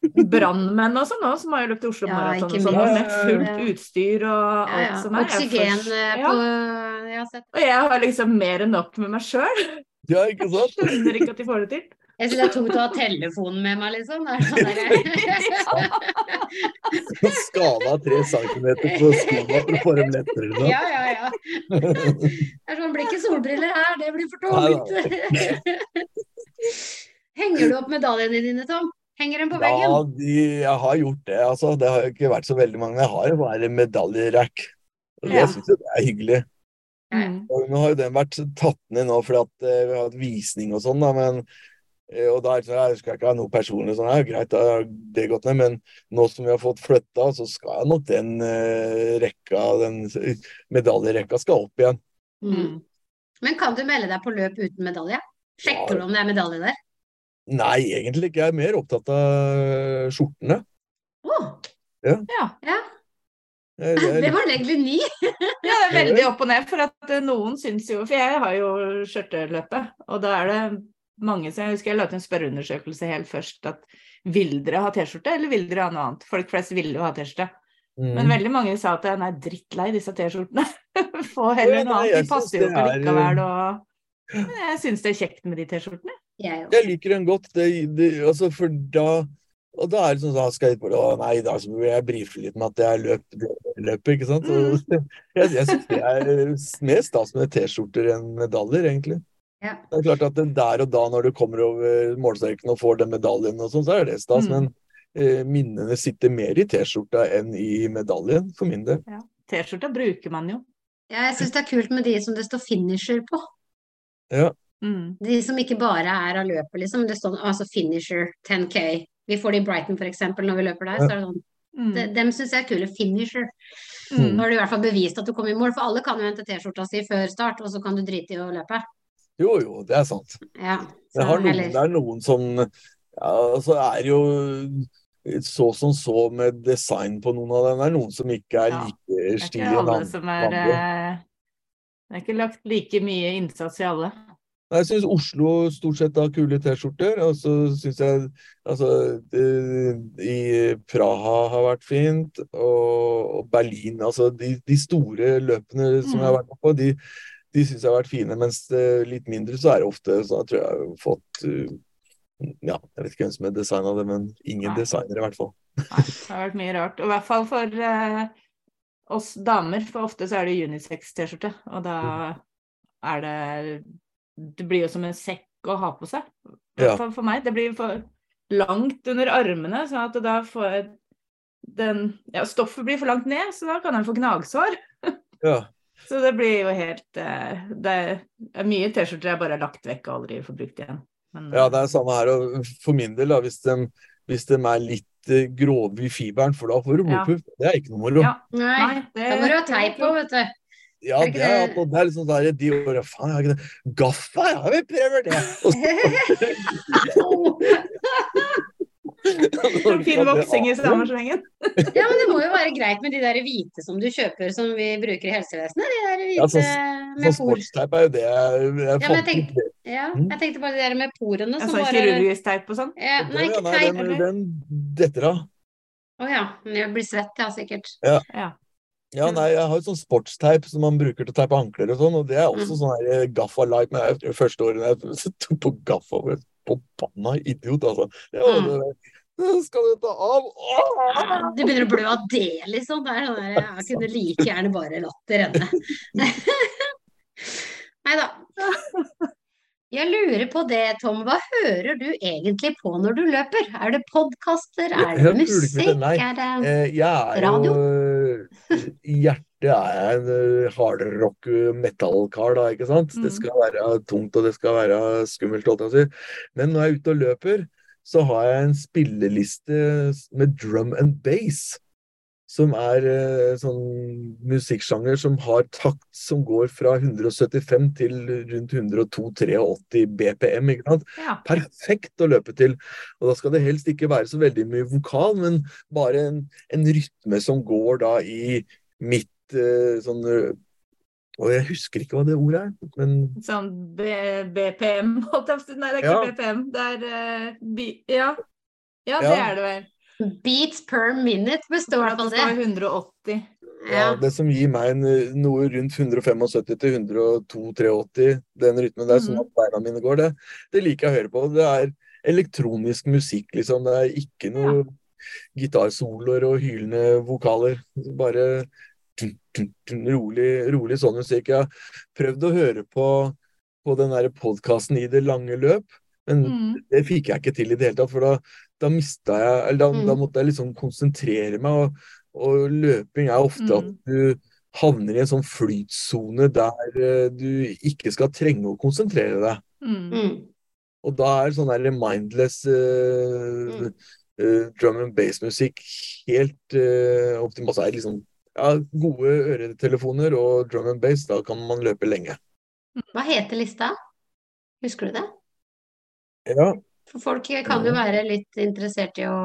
A: brannmenn og sånn òg, som har jo løpt Oslo
B: Ja,
A: Maraton
B: ja,
A: og sånn, med fullt utstyr og alt
B: ja.
A: som er. Jeg
B: Oksygen
A: først-
B: eh,
A: ja.
B: på Jeg har sett
A: Og jeg har liksom mer enn nok med meg sjøl.
C: Ja, ikke sant?
A: Skjønner ikke at de får det til.
B: Jeg syns det er tungt å ha telefonen med meg, liksom. ja. er sånn
C: skala tre centimeter på skoene for å få dem lettere. Liksom.
B: Ja, ja, ja. Det er sånn, blir ikke solbriller her, det blir for tungt. Henger du opp medaljene dine, Tom? Henger den på
C: Ja, de, jeg har gjort det. altså. Det har ikke vært så veldig mange. Jeg har jo bare medaljerack. Og det
A: Ja.
C: syns jeg det er hyggelig.
A: Mm.
C: Og nå har jo den vært tatt ned nå fordi at eh, vi har hatt visning og sånn, da, men eh, og da det jeg skal ikke ha noe personlig sånn, ja, greit, da har det gått ned, men nå som vi har fått flytta, så skal jeg nok den eh, rekka, den medaljerekka skal opp igjen.
B: Mm. Men kan du melde deg på løp uten medalje? Sjekker du om det er medalje der?
C: Nei, egentlig ikke. Jeg er mer opptatt av skjortene.
B: Oh.
A: Ja.
B: ja.
C: Jeg,
B: Det var egentlig ny.
A: Ja, det er veldig opp og ned. For at eh, noen syns jo For jeg har jo skjørteløpet, og da er det mange som Jeg husker jeg la ut en spørreundersøkelse helt først at vil dere ha T-skjorte, eller vil dere ha noe annet? Folk flest ville jo ha T-skjorte. Men
C: mm.
A: veldig mange sa at er drittlei disse T-skjortene. Få heller noe annet. De passer jo
C: er,
A: likevel. Og Men jeg syns det er kjekt med de T-skjortene.
B: Jeg.
C: Jeg liker den godt, det, det, altså for da og da er det sånn sånn, skal jeg på det, å nei, da så må jeg brife litt med at jeg løp, løpet, ikke sant? Og, jeg jeg syns det er mer stas med T-skjorter enn medaljer, egentlig.
B: Ja.
C: Det er klart at det der og da, når du kommer over målstreken og får den medaljen og sånn, så er det stas.
A: Mm.
C: Men eh, minnene sitter mer i T-skjorta enn i medaljen, for min del.
A: T-skjorta bruker man jo.
B: Ja, jeg syns det er kult med de som det står finisher på.
A: Mm.
B: De som ikke bare er av løpet, liksom. Det står altså finisher 10K. Vi får det i Brighton f.eks. når vi løper der. så er det sånn.
A: Mm.
B: De, dem syns jeg er kule. Finisher.
A: Mm.
B: Nå har du i hvert fall bevist at du kom i mål, for alle kan jo hente T-skjorta si før start, og så kan du drite i å løpe.
C: Jo, jo, det er sant.
B: Ja,
C: Det, har noen, det er noen som ja, Så er jo så som så med design på noen av dem. Det er noen som ikke er
A: Ja,
C: like
A: Det er ikke
C: stilige.
A: alle
C: enn
A: som er eh, Det er ikke lagt like mye innsats i alle.
C: Jeg syns Oslo stort sett har kule T-skjorter. Og så syns jeg altså eh, I Praha har vært fint. Og, Berlin. Altså de, de store løpene som jeg har vært på, de, de syns jeg har vært fine. Mens eh, litt mindre så er det ofte så jeg tror jeg har fått eh, Ja, jeg vet ikke hvem som har designa det, men ingen
A: Nei.
C: designer i hvert fall.
A: Nei, det har vært mye rart. Og i hvert fall for eh, oss damer, for ofte så er det unisex-T-skjorte. Og da er det Det blir jo som en sekk å ha på seg.
C: Ja.
A: for meg. Det blir for langt under armene, sånn at da får den Ja, stoffet blir for langt ned, så da kan en få gnagsår.
C: Ja.
A: Så det blir jo helt eh, Det er mye T-skjorter jeg bare har lagt vekk og aldri får brukt igjen. Men,
C: Ja, det er samme her. Og for min del, da, hvis de, hvis de er litt eh, grove i fiberen, for da får du
A: Ja.
C: Det er ikke noe moro.
A: Ja.
B: Nei,
A: Nei, det
B: da må du ha teip på, vet du.
C: Ja, det er,
B: det-
C: det er liksom sånn der, de årene Faen, jeg har ikke det. Gaffa, ja, vi prøver det! Og
A: Fin voksing i samme slengen.
B: Ja, men det må jo være greit med de der hvite som du kjøper som vi bruker i helsevesenet. De der
C: Ja,
B: så,
C: sånn-
B: med
C: Sånn
B: por.
C: sportsteip er jo det jeg, jeg
B: Ja, jeg
C: fant
B: tenkte-
C: ut.
B: Ja,
C: Mm.
B: jeg tenkte bare de der med porene
A: Ja,
B: som
A: sånn
B: bare
A: kirurgisk teip og sånn.
B: ja, Nei, ikke teip.
C: den, den detter av.
B: Å ja. Men jeg blir svett, ja, sikkert.
A: Ja.
C: Ja, nei, jeg har jo sånn sportsteip som man bruker til å teipe ankler og sånn, og det er også
B: Mm.
C: sånn her gaffa light. Men jeg, første året jeg tok på gaffa var jeg Forbanna idiot, altså. Det var
B: Mm.
C: det Skal du ta av? Åh!
B: Du begynner å blø av det, liksom. Det er sånn der, jeg kunne like gjerne bare latt det renne. Nei da. Jeg lurer på det, Tom. Hva hører du egentlig på når du løper? Er det podkaster? Er det musikk? Er det
C: Eh, er
B: Radio?
C: I hjertet er jeg en eh, hardrock metallkar, da, ikke sant?
A: Mm.
C: Det skal være tungt, og det skal være skummelt, holdt jeg på å si. Men når jeg er ute og løper, så har jeg en spilleliste med drum and bass. Som er eh, sånn musikksjanger som har takt som går fra 175 til rundt 102-83 BPM, ikke sant?
A: Ja.
C: perfekt å løpe til. Og da skal det helst ikke være så veldig mye vokal, men bare en, en rytme som går da i mitt eh, sånn Og jeg husker ikke hva det ordet er, men
A: Sånn B BPM, holdt jeg på å si. Nei, det er ikke
C: Ja.
A: BPM. Det er uh, bi ja. ja, det
C: Ja.
A: er det vel.
B: Beats per minute består i
A: Det står
B: det.
A: 180.
C: ja,
B: Ja.
C: det som gir meg en, eh, noe rundt 175 til 102-83, den rytmen der, sånn
A: Mhm.
C: at beina mine går, det, det liker jeg å høre på. Det er elektronisk musikk, liksom. Det er ikke noe gitarsoloer og hylende vokaler. Bare rolig, rolig sånn musikk. Jeg har prøvd å høre på, på den der podkasten i det lange løp, men mm. det fikk jeg ikke til i det hele tatt. For da, da mista jeg Eller da, mm. da, måtte jeg liksom konsentrere meg, og, og løping er ofte at mm. du havner i en sånn flytsone der uh, du ikke skal trenge å konsentrere deg. Mm. mm. Og da er sånn der mindless uh, uh, drum and bass-musikk helt uh, optimalt. Altså, liksom, ja, gode øretelefoner og drum and bass, da kan man løpe lenge.
B: Hva heter lista? Husker du det?
C: Ja.
B: For folk kan jo være litt interessert i å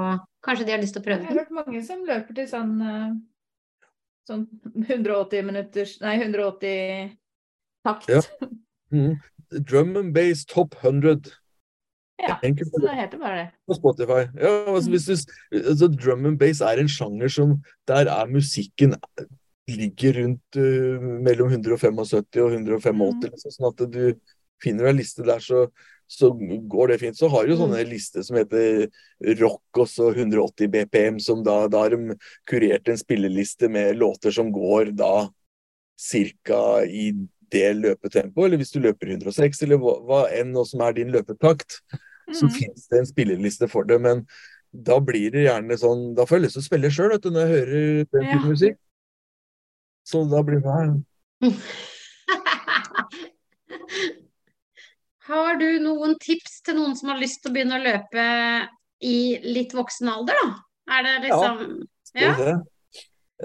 B: Kanskje de har lyst til å prøve
A: den? Jeg har hørt mange som løper til sånn sånn 180 minutters Nei, 180 takt. Ja.
C: Mm. Drum and bass top 100.
A: Ja, så det heter bare det.
C: På Spotify. Ja, altså, hvis du, altså, drum and bass er en sjanger som Der er musikken ligger rundt uh, mellom 175 og 185, mm. liksom, sånn at du finner en liste der, så, så går det fint. Så har du jo sånne mm. lister som heter rock og så 180 BPM, som da, da har de kurert en spilleliste med låter som går da cirka i det løpetempoet, eller hvis du løper 106, eller hva, hva enn nå som er din løpetakt, mm. så finnes det en spilleliste for det. Men da blir det gjerne sånn Da får jeg lyst til å spille sjøl når jeg hører den type ja. musikk. Så da blir det her.
B: Har du noen tips til noen som har lyst til å begynne å løpe i litt voksen alder, da? Er det liksom
C: Ja. ja?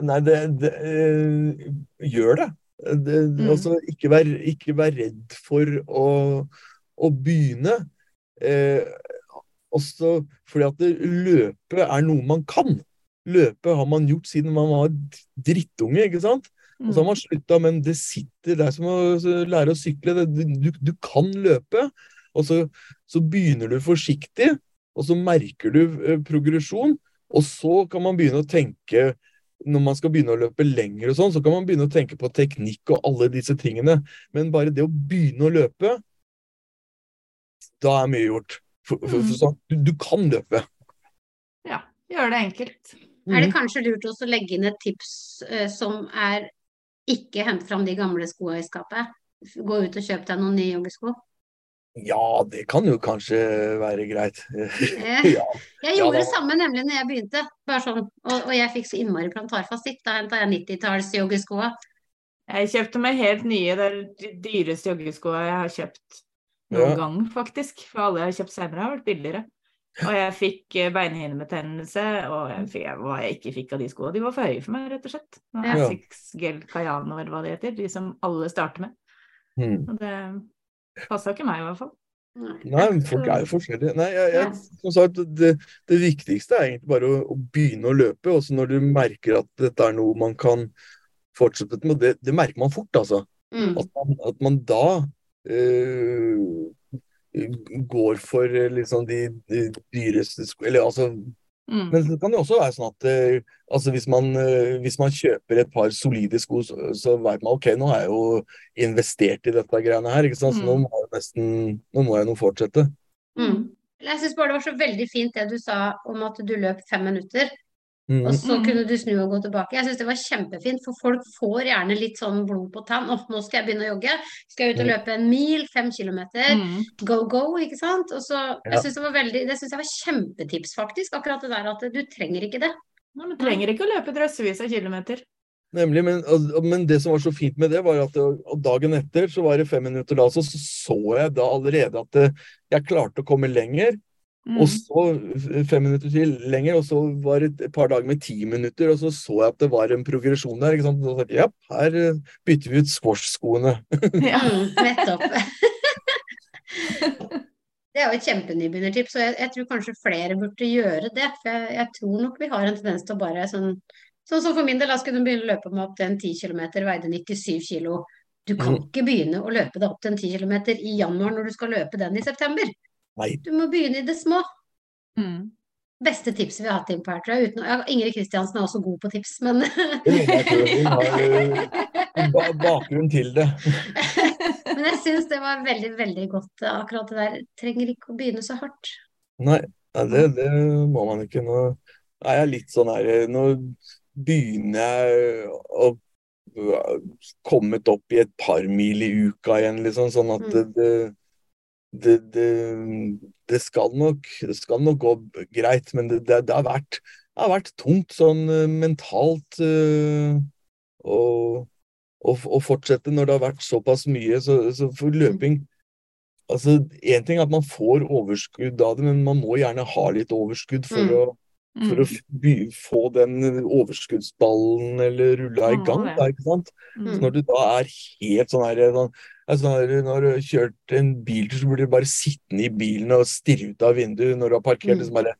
C: Nei, det, det øh, Gjør det. Det, mm. altså, ikke, vær, ikke, vær, redd for å, å begynne. Eh, også fordi at løpe er noe man kan. Løpe har man gjort siden man var drittunge, ikke sant? Og så har man mm. slutta, men det sitter der som å lære å sykle. Du, du kan løpe, og så, så, begynner du forsiktig, og så merker du eh, progresjon. Og så kan man begynne å tenke når man skal begynne å løpe lenger og sånn, så kan man begynne å tenke på teknikk og alle disse tingene. Men bare det å begynne å løpe, da er mye gjort. For, for, for sånn, du, du, kan løpe.
A: Ja, gjør det enkelt.
B: Mm. Er det kanskje lurt også å legge inn et tips eh, som er ikke hent fram de gamle skoene i skapet? Gå ut og kjøp deg noen nye joggesko?
C: Ja, det kan jo kanskje være greit.
B: ja. Jeg gjorde ja, det samme nemlig når jeg begynte, bare sånn, og, og jeg fikk så innmari plantarfasitt. Da henta jeg 90-talls joggeskoa.
A: Jeg kjøpte meg helt nye, det er de dyreste joggeskoa jeg har kjøpt noen ja. gang, faktisk. For alle jeg har kjøpt senere, har vært billigere. Og jeg fikk eh, beinhinnebetennelse, og jeg fikk, hva jeg ikke fikk av de skoene. De var for høye for meg, rett og slett. Ja. Six Gel Cayano, eller hva det heter. De som alle starter med. Mm. Og det Passa ikke meg, i hvert fall.
C: Nei, men folk er jo forskjellige. Nei, jeg, jeg, som sagt, det, det, viktigste er egentlig bare å, å begynne å løpe. Også når du merker at dette er noe man kan fortsette med. Det, det merker man fort, altså. Mm. At, man, at, man, da øh, går for liksom de, de dyreste Eller altså Mm. Men det kan jo også være sånn at uh, altså hvis, man, uh, hvis, man, kjøper et par solide sko, så, så vet man ok, nå har jeg jo investert i dette greiene her, ikke sant? så mm. nå må jeg nesten, nå må jeg nå fortsette.
B: Mm. Jeg syns bare det var så veldig fint det du sa om at du løp fem minutter. Mm. Og så kunne du snu og gå tilbake. Jeg syns det var kjempefint, for folk får gjerne litt sånn blod på tann. Å, nå skal jeg begynne å jogge. Skal jeg ut og mm. løpe en mil, fem kilometer. Mm. Go, go, ikke sant. Og så, jeg synes Det var veldig, det syns jeg var kjempetips, faktisk. Akkurat det der at du trenger ikke det.
A: Ja, du trenger ikke å løpe drøssevis av kilometer.
C: Nemlig, men, men, det som var så fint med det, var at dagen etter, så var det fem minutter da, så så jeg da allerede at jeg klarte å komme lenger. Mm. Og så fem minutter til lenger, og så var det et par dager med ti minutter, og så så jeg at det var en progresjon der. ikke sant? Og så, ja, her eh, bytter vi ut squash-skoene.
B: ja, nettopp. det er jo et kjempenybegynnertips, og jeg, jeg, tror kanskje flere burde gjøre det. For jeg, jeg, tror nok vi har en tendens til å bare sånn Sånn som for min del, da skulle du begynne å løpe meg opp til en 10 km, veide 97 kg. Du kan mm. ikke begynne å løpe deg opp til en 10 km i januar når du skal løpe den i september. Nei. Du må begynne i det små. Mm. Beste tipset vi har hatt inn på her, tror jeg. Uten, ja, Ingrid Kristiansen er også god på tips, men
C: Hun har bakgrunn til det.
B: men jeg syns det var veldig, veldig godt, akkurat det der. Trenger ikke å begynne så hardt.
C: Nei, det, det må man ikke. Nå er jeg litt sånn her Nå begynner jeg å kommet opp i et par mil i uka igjen, liksom. Sånn at det, det, det, det skal, nok, det skal nok gå greit. Men det, har, vært, det har vært tungt sånn mentalt øh, å, å, å, fortsette når det har vært såpass mye. Så, så for løping altså Én ting er at man får overskudd av det, men man må gjerne ha litt overskudd for mm. å for mm. å få den overskuddsballen eller rulla i gang. Da, ikke sant? Mm. Så når du da er helt sånn her sånn, sånn her, Når du har kjørt en bil, så burde du bare sittende i bilen og stirre ut av vinduet når du har parkert. Mm. liksom bare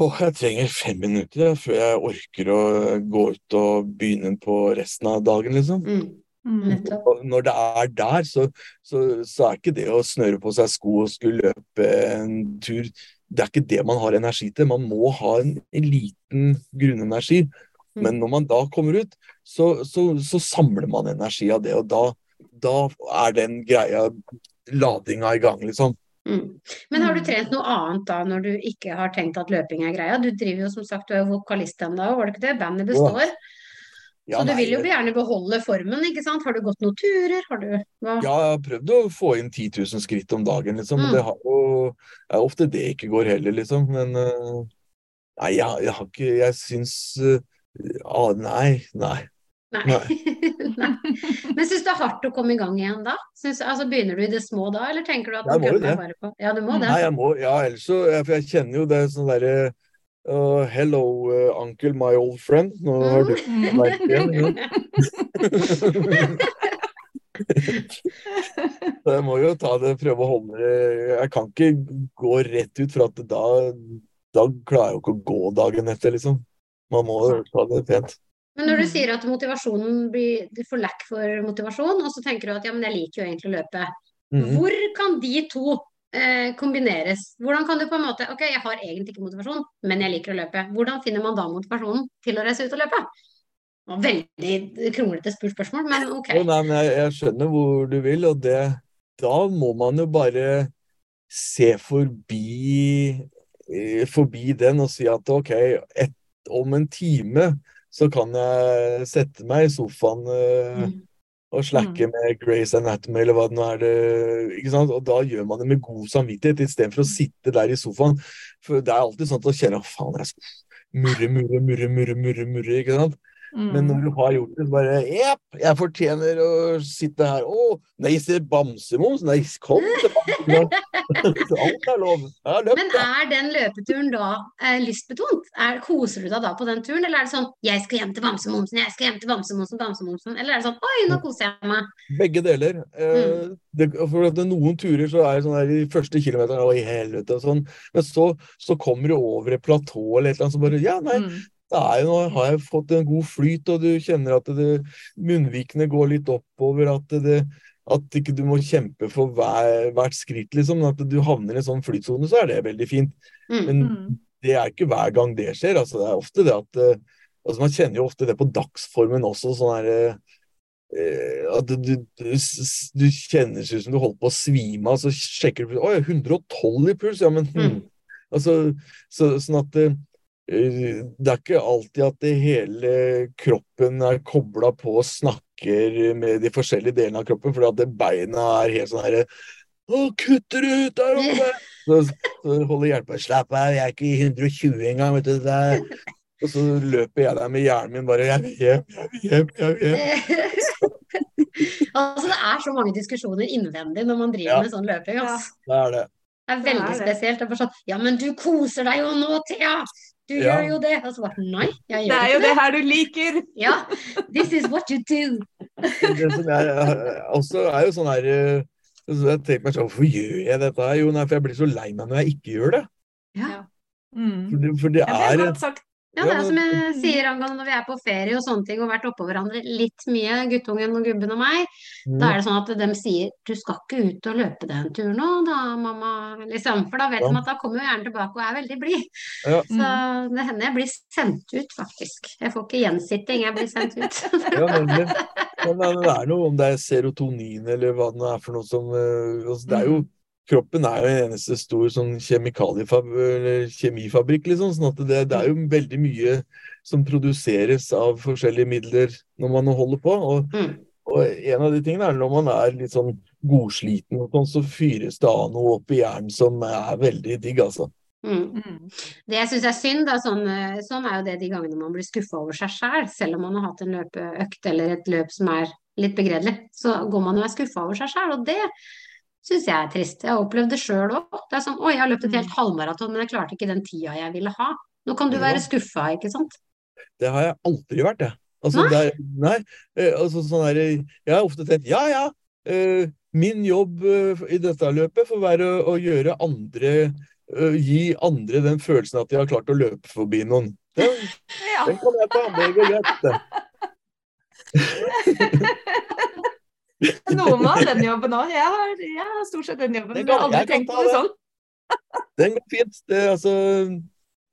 C: å, jeg trenger fem minutter før jeg orker å gå ut og begynne på resten av dagen, liksom. Mm. Mm. Når det er der, så, så, så, er ikke det å snøre på seg sko og skulle løpe en tur Det er ikke det man har energi til. Man må ha en, en liten grunnenergi. Mm. Men når man da kommer ut, så, så, samler man energi av det. Og da, da er den greia, ladinga, i gang, liksom.
B: Mm. Men har du trent noe annet da, når du ikke har tenkt at løping er greia? Du driver jo som sagt, du er jo vokalist ennå, var det ikke det? Bandet består. Ja. Ja, så du vil jo gjerne beholde formen, ikke sant. Har du gått noen turer? Har du
C: hva? Ja, jeg har prøvd å få inn 10 000 skritt om dagen, liksom. Mm. Men det har jo er ofte det ikke går heller, liksom. Men uh, nei, jeg, jeg, har ikke Jeg syns uh, ah, Nei, nei.
B: Nei. nei. Men syns du det er hardt å komme i gang igjen da? Synes, altså, begynner du i det små da, eller tenker du at
C: jeg må jo det. bare på Ja, du må det. Nei, jeg må, ja, ellers så For jeg kjenner jo det sånn derre Uh, hello, uh, uncle, my old friend. Nå har du vært merket igjen. Så jeg må jo ta det, prøve å holde Jeg kan ikke gå rett ut, for at da, da klarer jeg jo ikke å gå dagen etter, liksom. Man må jo ta det pent.
B: Men når du sier at motivasjonen blir, du får lack for motivasjon, og så tenker du at ja, men jeg liker jo egentlig å løpe. Mm -hmm. Hvor kan de to eh, kombineres. Hvordan kan du på en måte Ok, jeg har egentlig ikke motivasjon, men jeg liker å løpe. Hvordan finner man da motivasjonen til å reise ut og løpe? Veldig kronglete spørsmål, men ok.
C: Oh, nei, men jeg, jeg, skjønner hvor du vil, og det, da må man jo bare se forbi, eh, forbi den og si at ok, et, om en time så kan jeg sette meg i sofaen uh, mm og slakke mm. med Grace Anatomy eller hva det nå er. det, ikke sant? Og da gjør man det med god samvittighet istedenfor å sitte der i sofaen. For det er alltid sånn at å kjenne faen, jeg skal murre, murre, murre, murre, murre, murre, ikke sant? Mm. Men når du har gjort det, så bare Jepp, jeg fortjener å sitte her. Å, nei, se bamsemums. Nei, kom til bamsemums. Alt er lov.
B: Løpt, Men er den løpeturen da eh, lystbetont? Er, koser du deg da på den turen, eller er det sånn 'jeg skal hjem til bamsemomsen, jeg skal hjem til bamsemomsen, bamsemomsen'? Eller er det sånn 'oi, nå koser jeg meg'?
C: Begge deler. Eh, mm. det, for noen turer så er det sånn der de første kilometerne 'oi, helvete' og sånn. Men så, så kommer du over et platå eller et eller annet som bare 'ja, nei'. Mm jo, nå har jeg fått en god flyt, og du kjenner at det, munnvikene går litt oppover. At, det, at ikke du må kjempe for hver, hvert skritt, liksom. At du havner i en sånn flytsone, så er det veldig fint. Mm. Men mm. det er ikke hver gang det skjer. Altså, det er ofte det at eh, altså, Man kjenner jo ofte det på dagsformen også. sånn her, eh, at du, du, du kjenner seg ut som du holder på å svime av, så sjekker du Oi, 112 i puls! Ja, men hm. mm. Altså, så, sånn at Eh, det er ikke alltid at det hele kroppen er kobla på og snakker med de forskjellige delene av kroppen, fordi at beina er helt sånn herre Å, kutter du ut der oppe? Så, så holder hjelpa Slapp av, jeg er ikke i 120 engang, vet du. Der. Og så løper jeg der med hjernen min bare Jeg vil hjem, jeg vil hjem, jeg vil hjem.
B: altså, det er så mange diskusjoner innvendig når man driver ja. med sånn løping. Altså.
C: Ja, det er det.
B: Det er veldig spesielt. Det er bare sånn Ja, men du koser deg jo nå, Thea! Du ja. gjør jo det. Og så bare nei, jeg gjør
A: det. Det er jo det her du liker.
B: Ja. This is what you do.
C: det som jeg, også er jo sånn her eh, Jeg tenker meg sånn Hvorfor gjør jeg dette? Jo, nei, for jeg blir så lei meg når jeg ikke gjør det.
B: Ja.
C: Mm. For det, for det er
B: sagt ja, det er som jeg sier angående når vi er på ferie og sånne ting og vært oppå hverandre litt mye, guttungen og gubben og meg, mm. da er det sånn at de sier du skal ikke ut og løpe den turen nå da, mamma, liksom. For da vet de at da kommer jo hjernen tilbake og er veldig blid. Ja. Så det hender jeg blir sendt ut, faktisk. Jeg får ikke gjensitting, jeg blir sendt ut.
C: ja, nemlig. Men det er noe om det er serotonin eller hva det er for noe som eh, altså, Det er jo. Kroppen er jo en eneste stor sånn kjemifabrikk, liksom. sånn at det, det, er jo veldig mye som produseres av forskjellige midler når man holder på. Og, mm. og en av de tingene er når man er litt sånn godsliten, og sånn, så fyres det av noe opp i hjernen som er veldig digg, altså.
B: Mm. mm. Det jeg syns er synd, da, sånn, sånn, er jo det de gangene man blir skuffa over seg sjæl, selv, selv om man har hatt en løpeøkt eller et løp som er litt begredelig, så går man og er skuffa over seg sjæl. Og det syns jeg er trist. Jeg har opplevd det sjøl òg. Det er sånn å, jeg har løpt et helt mm. halvmaraton, men jeg klarte ikke den tida jeg ville ha. Nå kan du være skuffa, ikke sant?
C: Det har jeg aldri vært, jeg. Altså, nei? Der, nei eh, altså, sånn der, jeg har ofte tenkt ja ja, uh, min jobb uh, i dette løpet får være å, å gjøre andre uh, Gi andre den følelsen at de har klart å løpe forbi noen. Den, ja. den kan jeg ta, det går greit. det.
A: Noen må ha den jobben òg. Jeg, jeg, har stort sett den jobben. Jeg har aldri tenkt på det sånn.
C: Den går fint. Det, altså,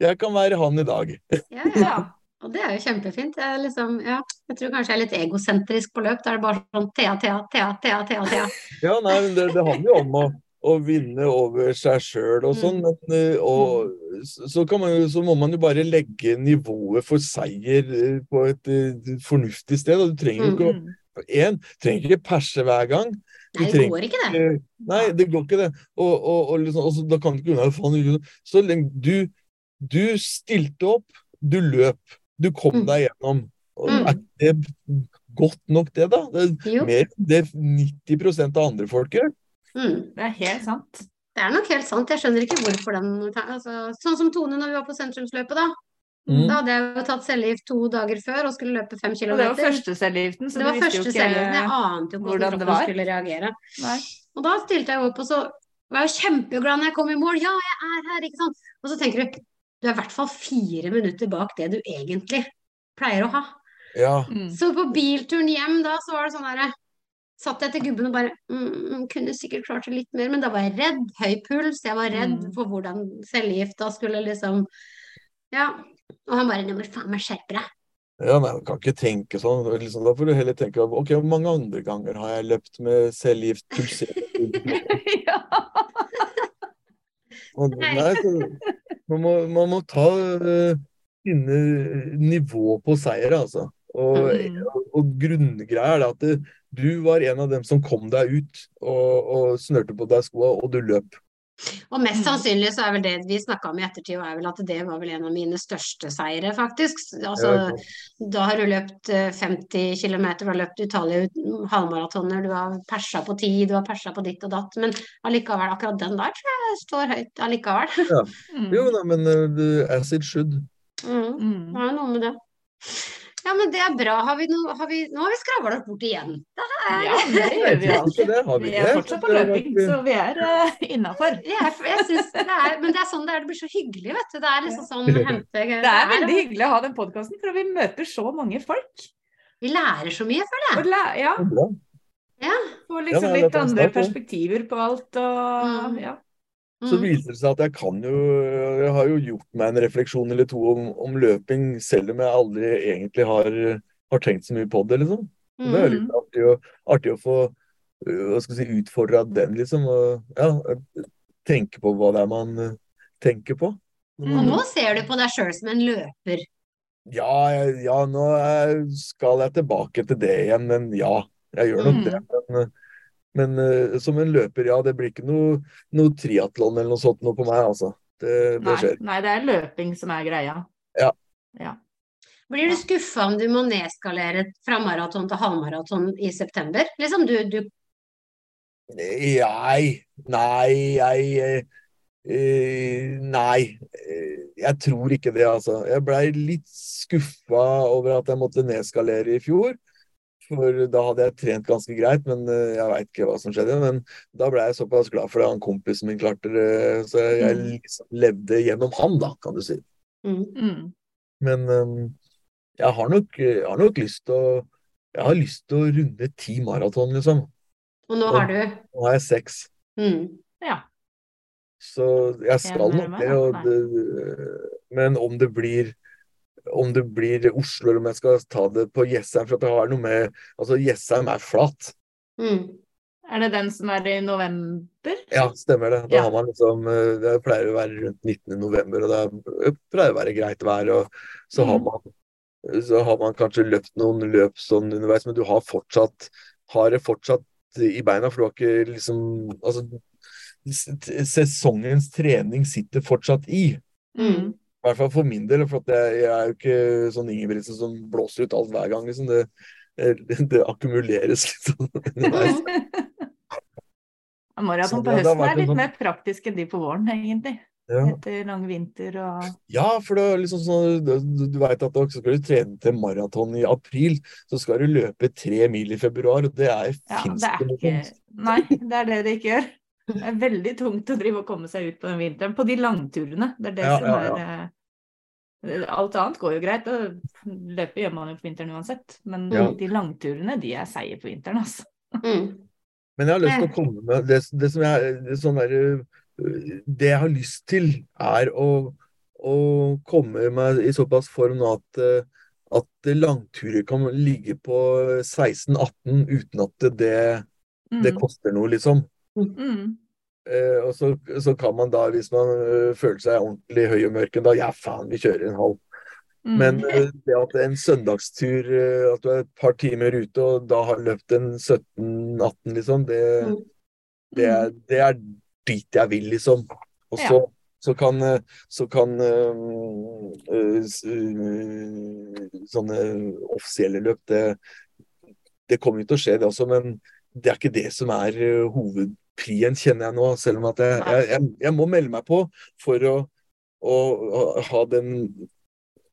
C: jeg kan være han i dag.
B: Ja, ja. Og det er jo kjempefint. Jeg, liksom, ja, jeg tror kanskje jeg er litt egosentrisk på løp. Da er det bare sånn Thea, Thea, Thea, Thea, Thea. Thea.
C: Ja, nei, men det, det handler jo om å, å vinne over seg sjøl og sånn. Mm. Men, eh, og, så, man, så, må man jo bare legge nivået for seier eh, på et uh, fornuftig sted. Og du trenger jo ikke å en, trenger ikke perse hver gang.
B: Nei, det går ikke det.
C: Nei, det går ikke det. Og, og, og, liksom, og da kan du ikke unna faen, Så lenge du, du stilte opp, du løp, du kom mm. deg gjennom. Mm. Er det godt nok, det, da? Det er jo. mer enn det 90% av andre folk gjør.
A: Mm. Det er helt sant.
B: Det er nok helt sant. Jeg skjønner ikke hvorfor den altså, Sånn som Tone når vi var på sentrumsløpet, da. Mm. Da hadde jeg jo tatt cellegift to dager før og skulle løpe fem kilometer.
A: Og det var første cellegiften,
B: så det var første cellegiften. Jeg ante jo ikke hvordan kroppen skulle reagere. Nei. Og da stilte jeg opp, og så var jeg kjempeglad når jeg kom i mål. Ja, jeg er her, ikke sant. Og så tenker du du er i hvert fall fire minutter bak det du egentlig pleier å ha.
C: Ja.
B: Mm. Så på bilturen hjem da, så var det sånn derre Satt jeg til gubben og bare mm, Kunne sikkert klart det litt mer, men da var jeg redd. Høy puls. Jeg var redd mm. for hvordan cellegifta skulle liksom Ja. Og han bare 'Nå må du faen meg skjerpe deg'.
C: Ja, nei, du kan ikke tenke sånn. Liksom, da får du heller tenke ok, hvor mange andre ganger har jeg løpt med cellegift pulsert? ja. Nei, så, man, må, man må ta uh, finne nivå på seier, altså. Og, mm. og, og grunngreia er at det, du var en av dem som kom deg ut og, og snørte på deg skoa, og du løp.
B: Og mest mm. sannsynlig så er vel det vi snakka om i ettertid, er vel at det var vel en av mine største seire, faktisk. Altså, da har du løpt 50 eh, km, du har løpt utallige halvmaratoner, du har persa på tid, du har persa på ditt og datt. Men allikevel, akkurat den der tror jeg står høyt allikevel.
C: Ja. Jo da, men uh, as it should.
B: Mm. mm. Det er noe med det. Ja, men det er bra. Har vi no, har vi, nå har vi skravla oss bort igjen.
A: Er... Ja, det gjør vi alltid. Vi er fortsatt på løping, så vi er uh, innafor.
B: Men det er sånn det er. Det blir så hyggelig, vet du. Det er liksom sånn hente,
A: Det er veldig hyggelig å ha den podkasten, for vi møter så mange folk.
B: Vi lærer så mye, føler
A: jeg. Ja. ja. Får liksom litt andre perspektiver på alt og mm.
C: Så mm. viser det seg at jeg kan jo Jeg har jo gjort meg en refleksjon eller to om, om løping, selv om jeg aldri egentlig har, har tenkt så mye på det, liksom. Mm. Det er litt mm. artig å, artig å få hva skal si, utfordra den, liksom. Og ja, tenke på hva det er man tenker på.
B: Mm. Og nå ser du på deg sjøl som en løper?
C: Ja, ja, nå skal jeg tilbake til det igjen, men ja. Jeg gjør nok mm. det. Men men uh, som en løper, ja, det blir ikke noe, noe triatlon eller noe sånt noe på meg, altså. Det, det
A: nei, nei, det er løping som er greia.
C: Ja.
A: ja.
B: Blir du skuffa om du må nedskalere fra maraton til halvmaraton i september? Liksom du, du
C: Nei. Nei, jeg uh, Nei. Jeg tror ikke det, altså. Jeg blei litt skuffa over at jeg måtte nedskalere i fjor. For da hadde jeg trent ganske greit, men eh, jeg veit ikke hva som skjedde. Men da ble jeg såpass glad for det han kompisen min klarte det. Så jeg, mm. liksom levde gjennom han, da, kan du si.
B: Mm. mm.
C: Men um, jeg, har nok, jeg har nok lyst til å Jeg har lyst til å runde ti maraton, liksom.
B: Og nå har du?
C: Nå har jeg seks.
B: Mm.
A: Ja.
C: Så jeg skal nok det, det. Men om det blir om det blir Oslo eller om jeg skal ta det på Jessheim. For det har noe med Altså, Jessheim er flat.
B: Mm.
A: Er det den som er i november?
C: Ja, stemmer det. Da
A: Ja.
C: har man liksom eh, Det pleier å være rundt 19. november, og det pleier å være greit vær. Og så har
A: Mm.
C: man så har man kanskje løpt noen løp sånn underveis, men du har fortsatt har det fortsatt i beina, for du har ikke liksom Altså, sesongens trening sitter fortsatt i.
B: Mm.
C: I hvert fall for min del, for jeg, jeg er jo ikke sånn Ingebrigtsen som blåser ut alt hver gang. Liksom. Det, det, det akkumuleres litt sånn underveis.
A: Maraton på
C: det har
A: høsten er litt
C: sånn-
A: mer praktisk enn de på våren, egentlig.
C: Ja.
A: Etter lang vinter og
C: Ja, for det er liksom sånn, du, du vet at også skal du trene til maraton i april, så skal du løpe tre mil i februar, og det er
A: Ja, ikke. Nei, det er det det ikke gjør. Det er veldig tungt å drive og komme seg ut på den vinteren. På de langturene. Det er det
C: Ja,
A: som er eh, Alt annet går jo greit. og Løpe gjør man jo på vinteren uansett. Men
C: Ja.
A: de langturene, de er seige på vinteren, altså.
B: Mm.
C: Men jeg har lyst til å komme med det, det som jeg det sånn der, Det jeg har lyst til, er å, å komme meg i såpass form nå at at langturer kan ligge på 16-18 uten at det, det
A: Mm.
C: koster noe, liksom.
A: Mm.
C: Eh, og så, så kan man da, hvis man øh, føler seg ordentlig høy og mørk da, ja faen, vi kjører en halv.
A: Mm.
C: Men øh, det at en søndagstur, at du er et par timer ute og da har løpt en 17-18, liksom, det,
B: Mm.
C: det, er, det er dit jeg vil, liksom. Og
A: Ja.
C: så, så kan, så kan sånne offisielle løp, det, det kommer jo til å skje, det også, men det er ikke det som er øh, hovedprien, kjenner jeg nå. Selv om at jeg, jeg, jeg, jeg må melde meg på for å, å, å ha den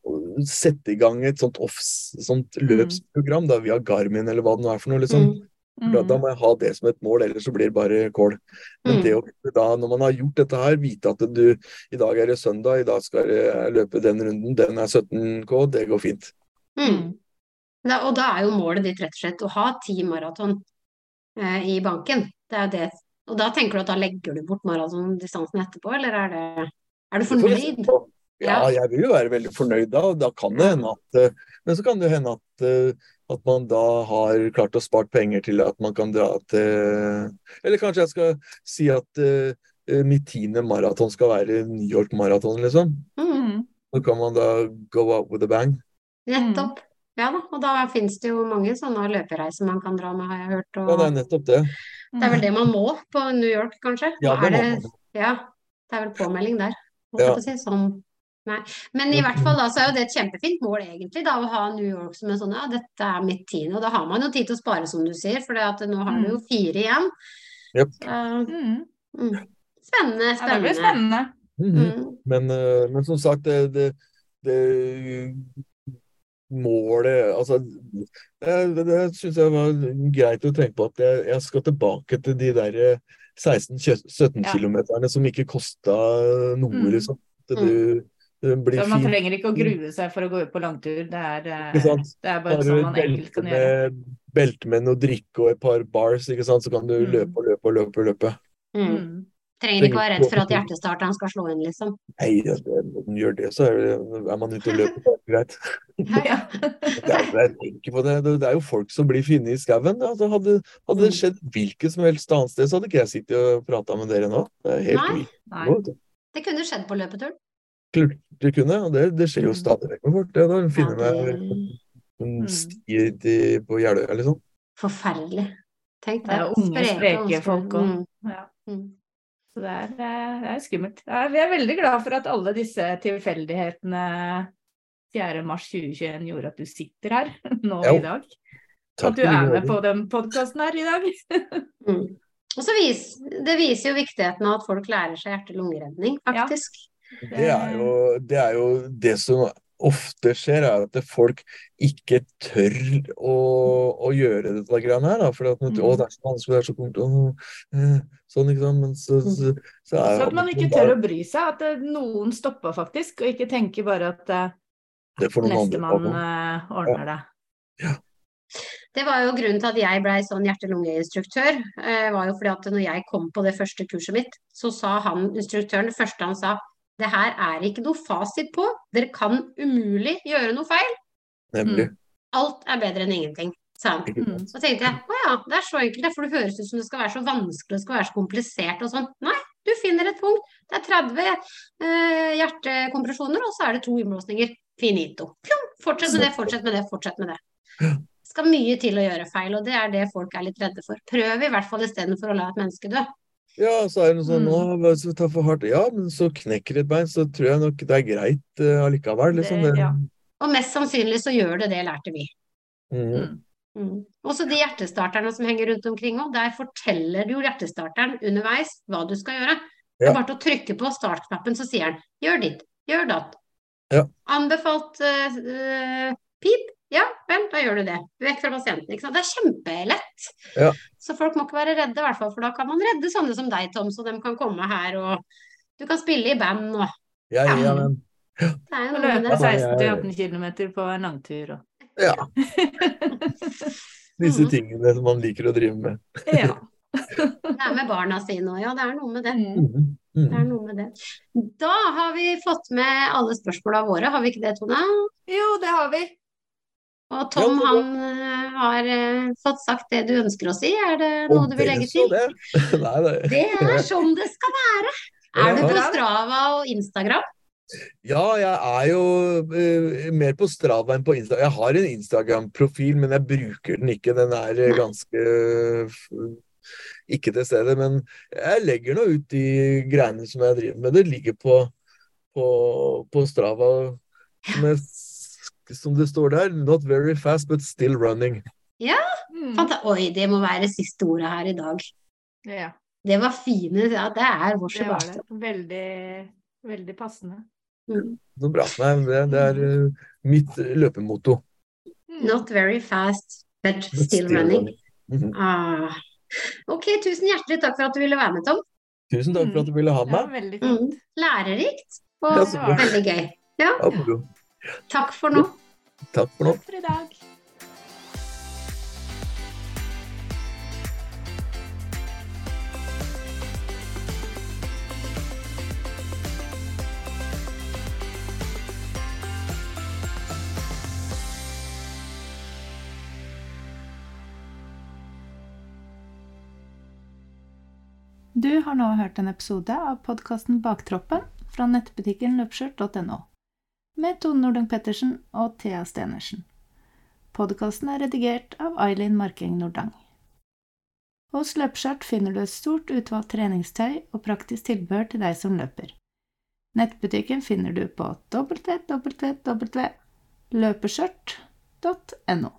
C: å Sette i gang et sånt, off, sånt løpsprogram da, via Garmin eller hva det nå er for noe. liksom.
B: Mm.
C: Da, da må jeg ha det som et mål, ellers så blir det bare kål. Men
B: Mm.
C: det å da, når man har gjort dette her, vite at du i dag er det søndag, i dag skal jeg løpe den runden, den er 17K, det går fint.
B: Mm. Da, og da er jo målet ditt rett og slett å ha ti maraton eh, i banken. Det er jo det. Og da tenker du at da legger du bort maratondistansen etterpå, eller er det Er du fornøyd?
C: Ja, jeg vil jo være veldig fornøyd da. og Da kan det hende at eh, Men så kan det hende at, eh, at man da har klart å spart penger til at man kan dra til Eller kanskje jeg skal si at uh, mitt tiende maraton skal være New York Maraton, liksom.
B: Mm.
C: Så kan man da go out with a bang.
B: Nettopp. Ja da, og da finnes det jo mange sånne løpereiser man kan dra med, har jeg hørt.
C: Ja, det er nettopp det.
A: Mm.
B: det er vel det man må på New York, kanskje?
C: Ja, det
B: er det, ja, det er vel påmelding der,
C: Ja.
B: si. Sånn. Nei. Men i hvert fall da, så er jo det et kjempefint mål egentlig, da, å ha New York som en sånn ja, dette er mitt tiende. Og da har man jo tid til å spare, som du sier, for nå har du jo fire igjen.
C: Yep.
B: Så,
A: Mm.
B: Spennende, Spennende,
A: Ja, det blir
B: spennende.
C: Mhm.
B: Mm.
C: Men, eh, men som sagt, det, det, det målet Altså, det, det, det syns jeg var greit å tenke på at jeg, jeg skal tilbake til de der 16-17
A: Ja.
C: kilometerne som ikke kosta noe,
A: Mm.
C: liksom. Det, du, det blir
A: Så man
C: fint.
A: trenger ikke å grue seg for å gå ut på langtur. Det er, eh, det er
C: Har
A: bare
C: du
A: sånn man enkelt kan gjøre.
C: belte med noe drikke og et par bars, ikke sant? så kan du
A: Mm.
C: løpe og løpe og løpe. løpe.
B: Mm.
A: Mm.
B: Trenger ikke være redd for at hjertestarteren skal slå inn, liksom.
C: Nei, det, når den gjør det, så er, det, er man ute og løper. Det er greit.
A: Ja, ja.
C: Det er, jeg tenker på det. det er jo folk som blir funnet i skauen. Altså, hadde, hadde det skjedd hvilket som helst annet sted, så hadde ikke jeg sittet og prata med dere nå. Det er helt
B: Nei.
C: vilt.
A: Nei.
B: Det kunne skjedd på løpeturen.
C: Klart det kunne, og det, det skjer jo
A: Mm.
C: stadig vekk med folk. Det, da finner
B: Ja,
C: meg
B: det-
C: en
A: Mm.
C: sti til- på Jeløya, liksom.
B: Forferdelig. Tenk
A: Det er unge, spreke folk òg.
B: Mm.
A: Ja.
B: Mm.
A: Så det er, det er skummelt. Ja, vi er veldig glad for at alle disse tilfeldighetene 4. mars 2021 gjorde at du sitter her nå
C: Jo.
A: i dag.
C: Takk
A: At du er med på den podkasten her i dag.
B: Mm. Og så vis, det viser jo viktigheten av at folk lærer seg hjerte-lungeredning,
A: Ja.
B: faktisk.
C: Det er, jo, det er jo det som ofte skjer, er at folk ikke tør å, å gjøre dette greiene her. Da, fordi at man,
A: Mm.
C: å, det er så vanskelig, det er så tungt. Å, eh, sånn, ikke sant. Men så, så, så er
A: Så at man ikke tør å bry seg. At eh, noen stopper faktisk, og ikke tenker bare at eh, nestemann eh, ordner det.
B: Det var jo grunnen til at jeg blei sånn hjerte-lunge-instruktør. Eh, var jo fordi at når jeg kom på det første kurset mitt, så sa han instruktøren det første han sa det her er ikke noe fasit på. Dere kan umulig gjøre noe feil.
C: Nemlig.
B: Alt er bedre enn ingenting. sa han.
A: Mm.
B: Så tenkte jeg å ja, det er så enkelt, det, for det høres ut som det skal være så vanskelig, det skal være så komplisert og sånn. Nei, du finner et punkt. Det er 30 eh, hjertekompresjoner, og så er det to innblåsninger. Finito. Pjom, fortsett med det, fortsett med det, fortsett med det. Det skal mye til å gjøre feil, og det er det folk er litt redde for. Prøv i hvert fall istedenfor å la et menneske dø.
C: Ja, så er det noe sånn
A: Mm.
C: Å, så tar for hardt Ja, men så knekker et bein, så tror jeg nok det er greit uh, allikevel, liksom.
A: Det- ja.
B: Og mest sannsynlig så gjør det det, lærte vi.
C: Mhm.
A: Mm.
B: Mm. Også de hjertestarterne som henger rundt omkring òg. Der forteller jo hjertestarteren underveis hva du skal gjøre. Det er bare til å trykke på startknappen, så sier han gjør ditt, gjør datt.
C: Ja.
B: Anbefalt eh, pip. Ja, vel, da gjør du det. Vekk fra pasienten. Ikke sant? Det er kjempelett.
C: Ja.
B: Så folk må ikke være redde, i hvert fall, for da kan man redde sånne som deg, Tom, så de kan komme her og du kan spille i band og
C: Ja, ja, men
B: Det er jo
A: Og
B: noe med det.
A: 16-18 km på en langtur og
C: Ja. Disse
B: Mhm.
C: tingene som man liker å drive med.
A: Ja.
B: Det er med barna sine òg, ja. Det er noe med det.
A: Mm.
C: Mhm.
B: Det er noe med det. Da har vi fått med alle spørsmåla våre, har vi ikke det, Tone?
A: Jo, det har vi.
B: Og Tom,
C: Ja,
B: han eh, har eh, fått sagt det du ønsker å si. Er det noe du vil legge til?
C: det. Nei, nei.
B: Det er sånn det skal være! Er du på Strava og Instagram?
C: Ja, jeg er jo uh, mer på Strava enn på Instagram. Jeg har en Instagram-profil, men jeg bruker den ikke. Den er
B: Nei.
C: ganske uh, ikke til stede. Men jeg legger nå ut de greiene som jeg driver med. Det ligger på, på, på Strava. Som, jeg, som det står der, not very fast, but still running.
A: Mm.
B: Oi, det må være siste ordet her i dag.
A: Ja,
B: Det var fine. Ja, det er vår
A: det var
B: Sebastian.
A: det. Veldig, veldig passende.
B: Mm.
C: Så bra. Nei, det, det er uh, mitt løpemotto.
A: Mm.
B: Not very fast, but
C: But
B: still running.
C: Mhm.
B: Ah. Ok, tusen hjertelig takk for at du ville være med, Tom.
C: Tusen takk for at du ville ha meg.
A: veldig fint.
B: Mm. Lærerikt og
C: Ja,
B: veldig gøy. Ja,
C: Ja.
B: Takk for nå.
C: Takk for nå.
A: Takk for i dag. Du har nå hørt en episode av podkasten Baktroppen fra nettbutikken løpskjørt.no med Tone Nordung Pettersen og Thea Stenersen. Podkasten er redigert av Eileen Marking Nordang. Hos Løpskjørt finner du et stort utvalgt treningstøy og praktisk tilbehør til deg som løper. Nettbutikken finner du på www.løpeskjørt.no.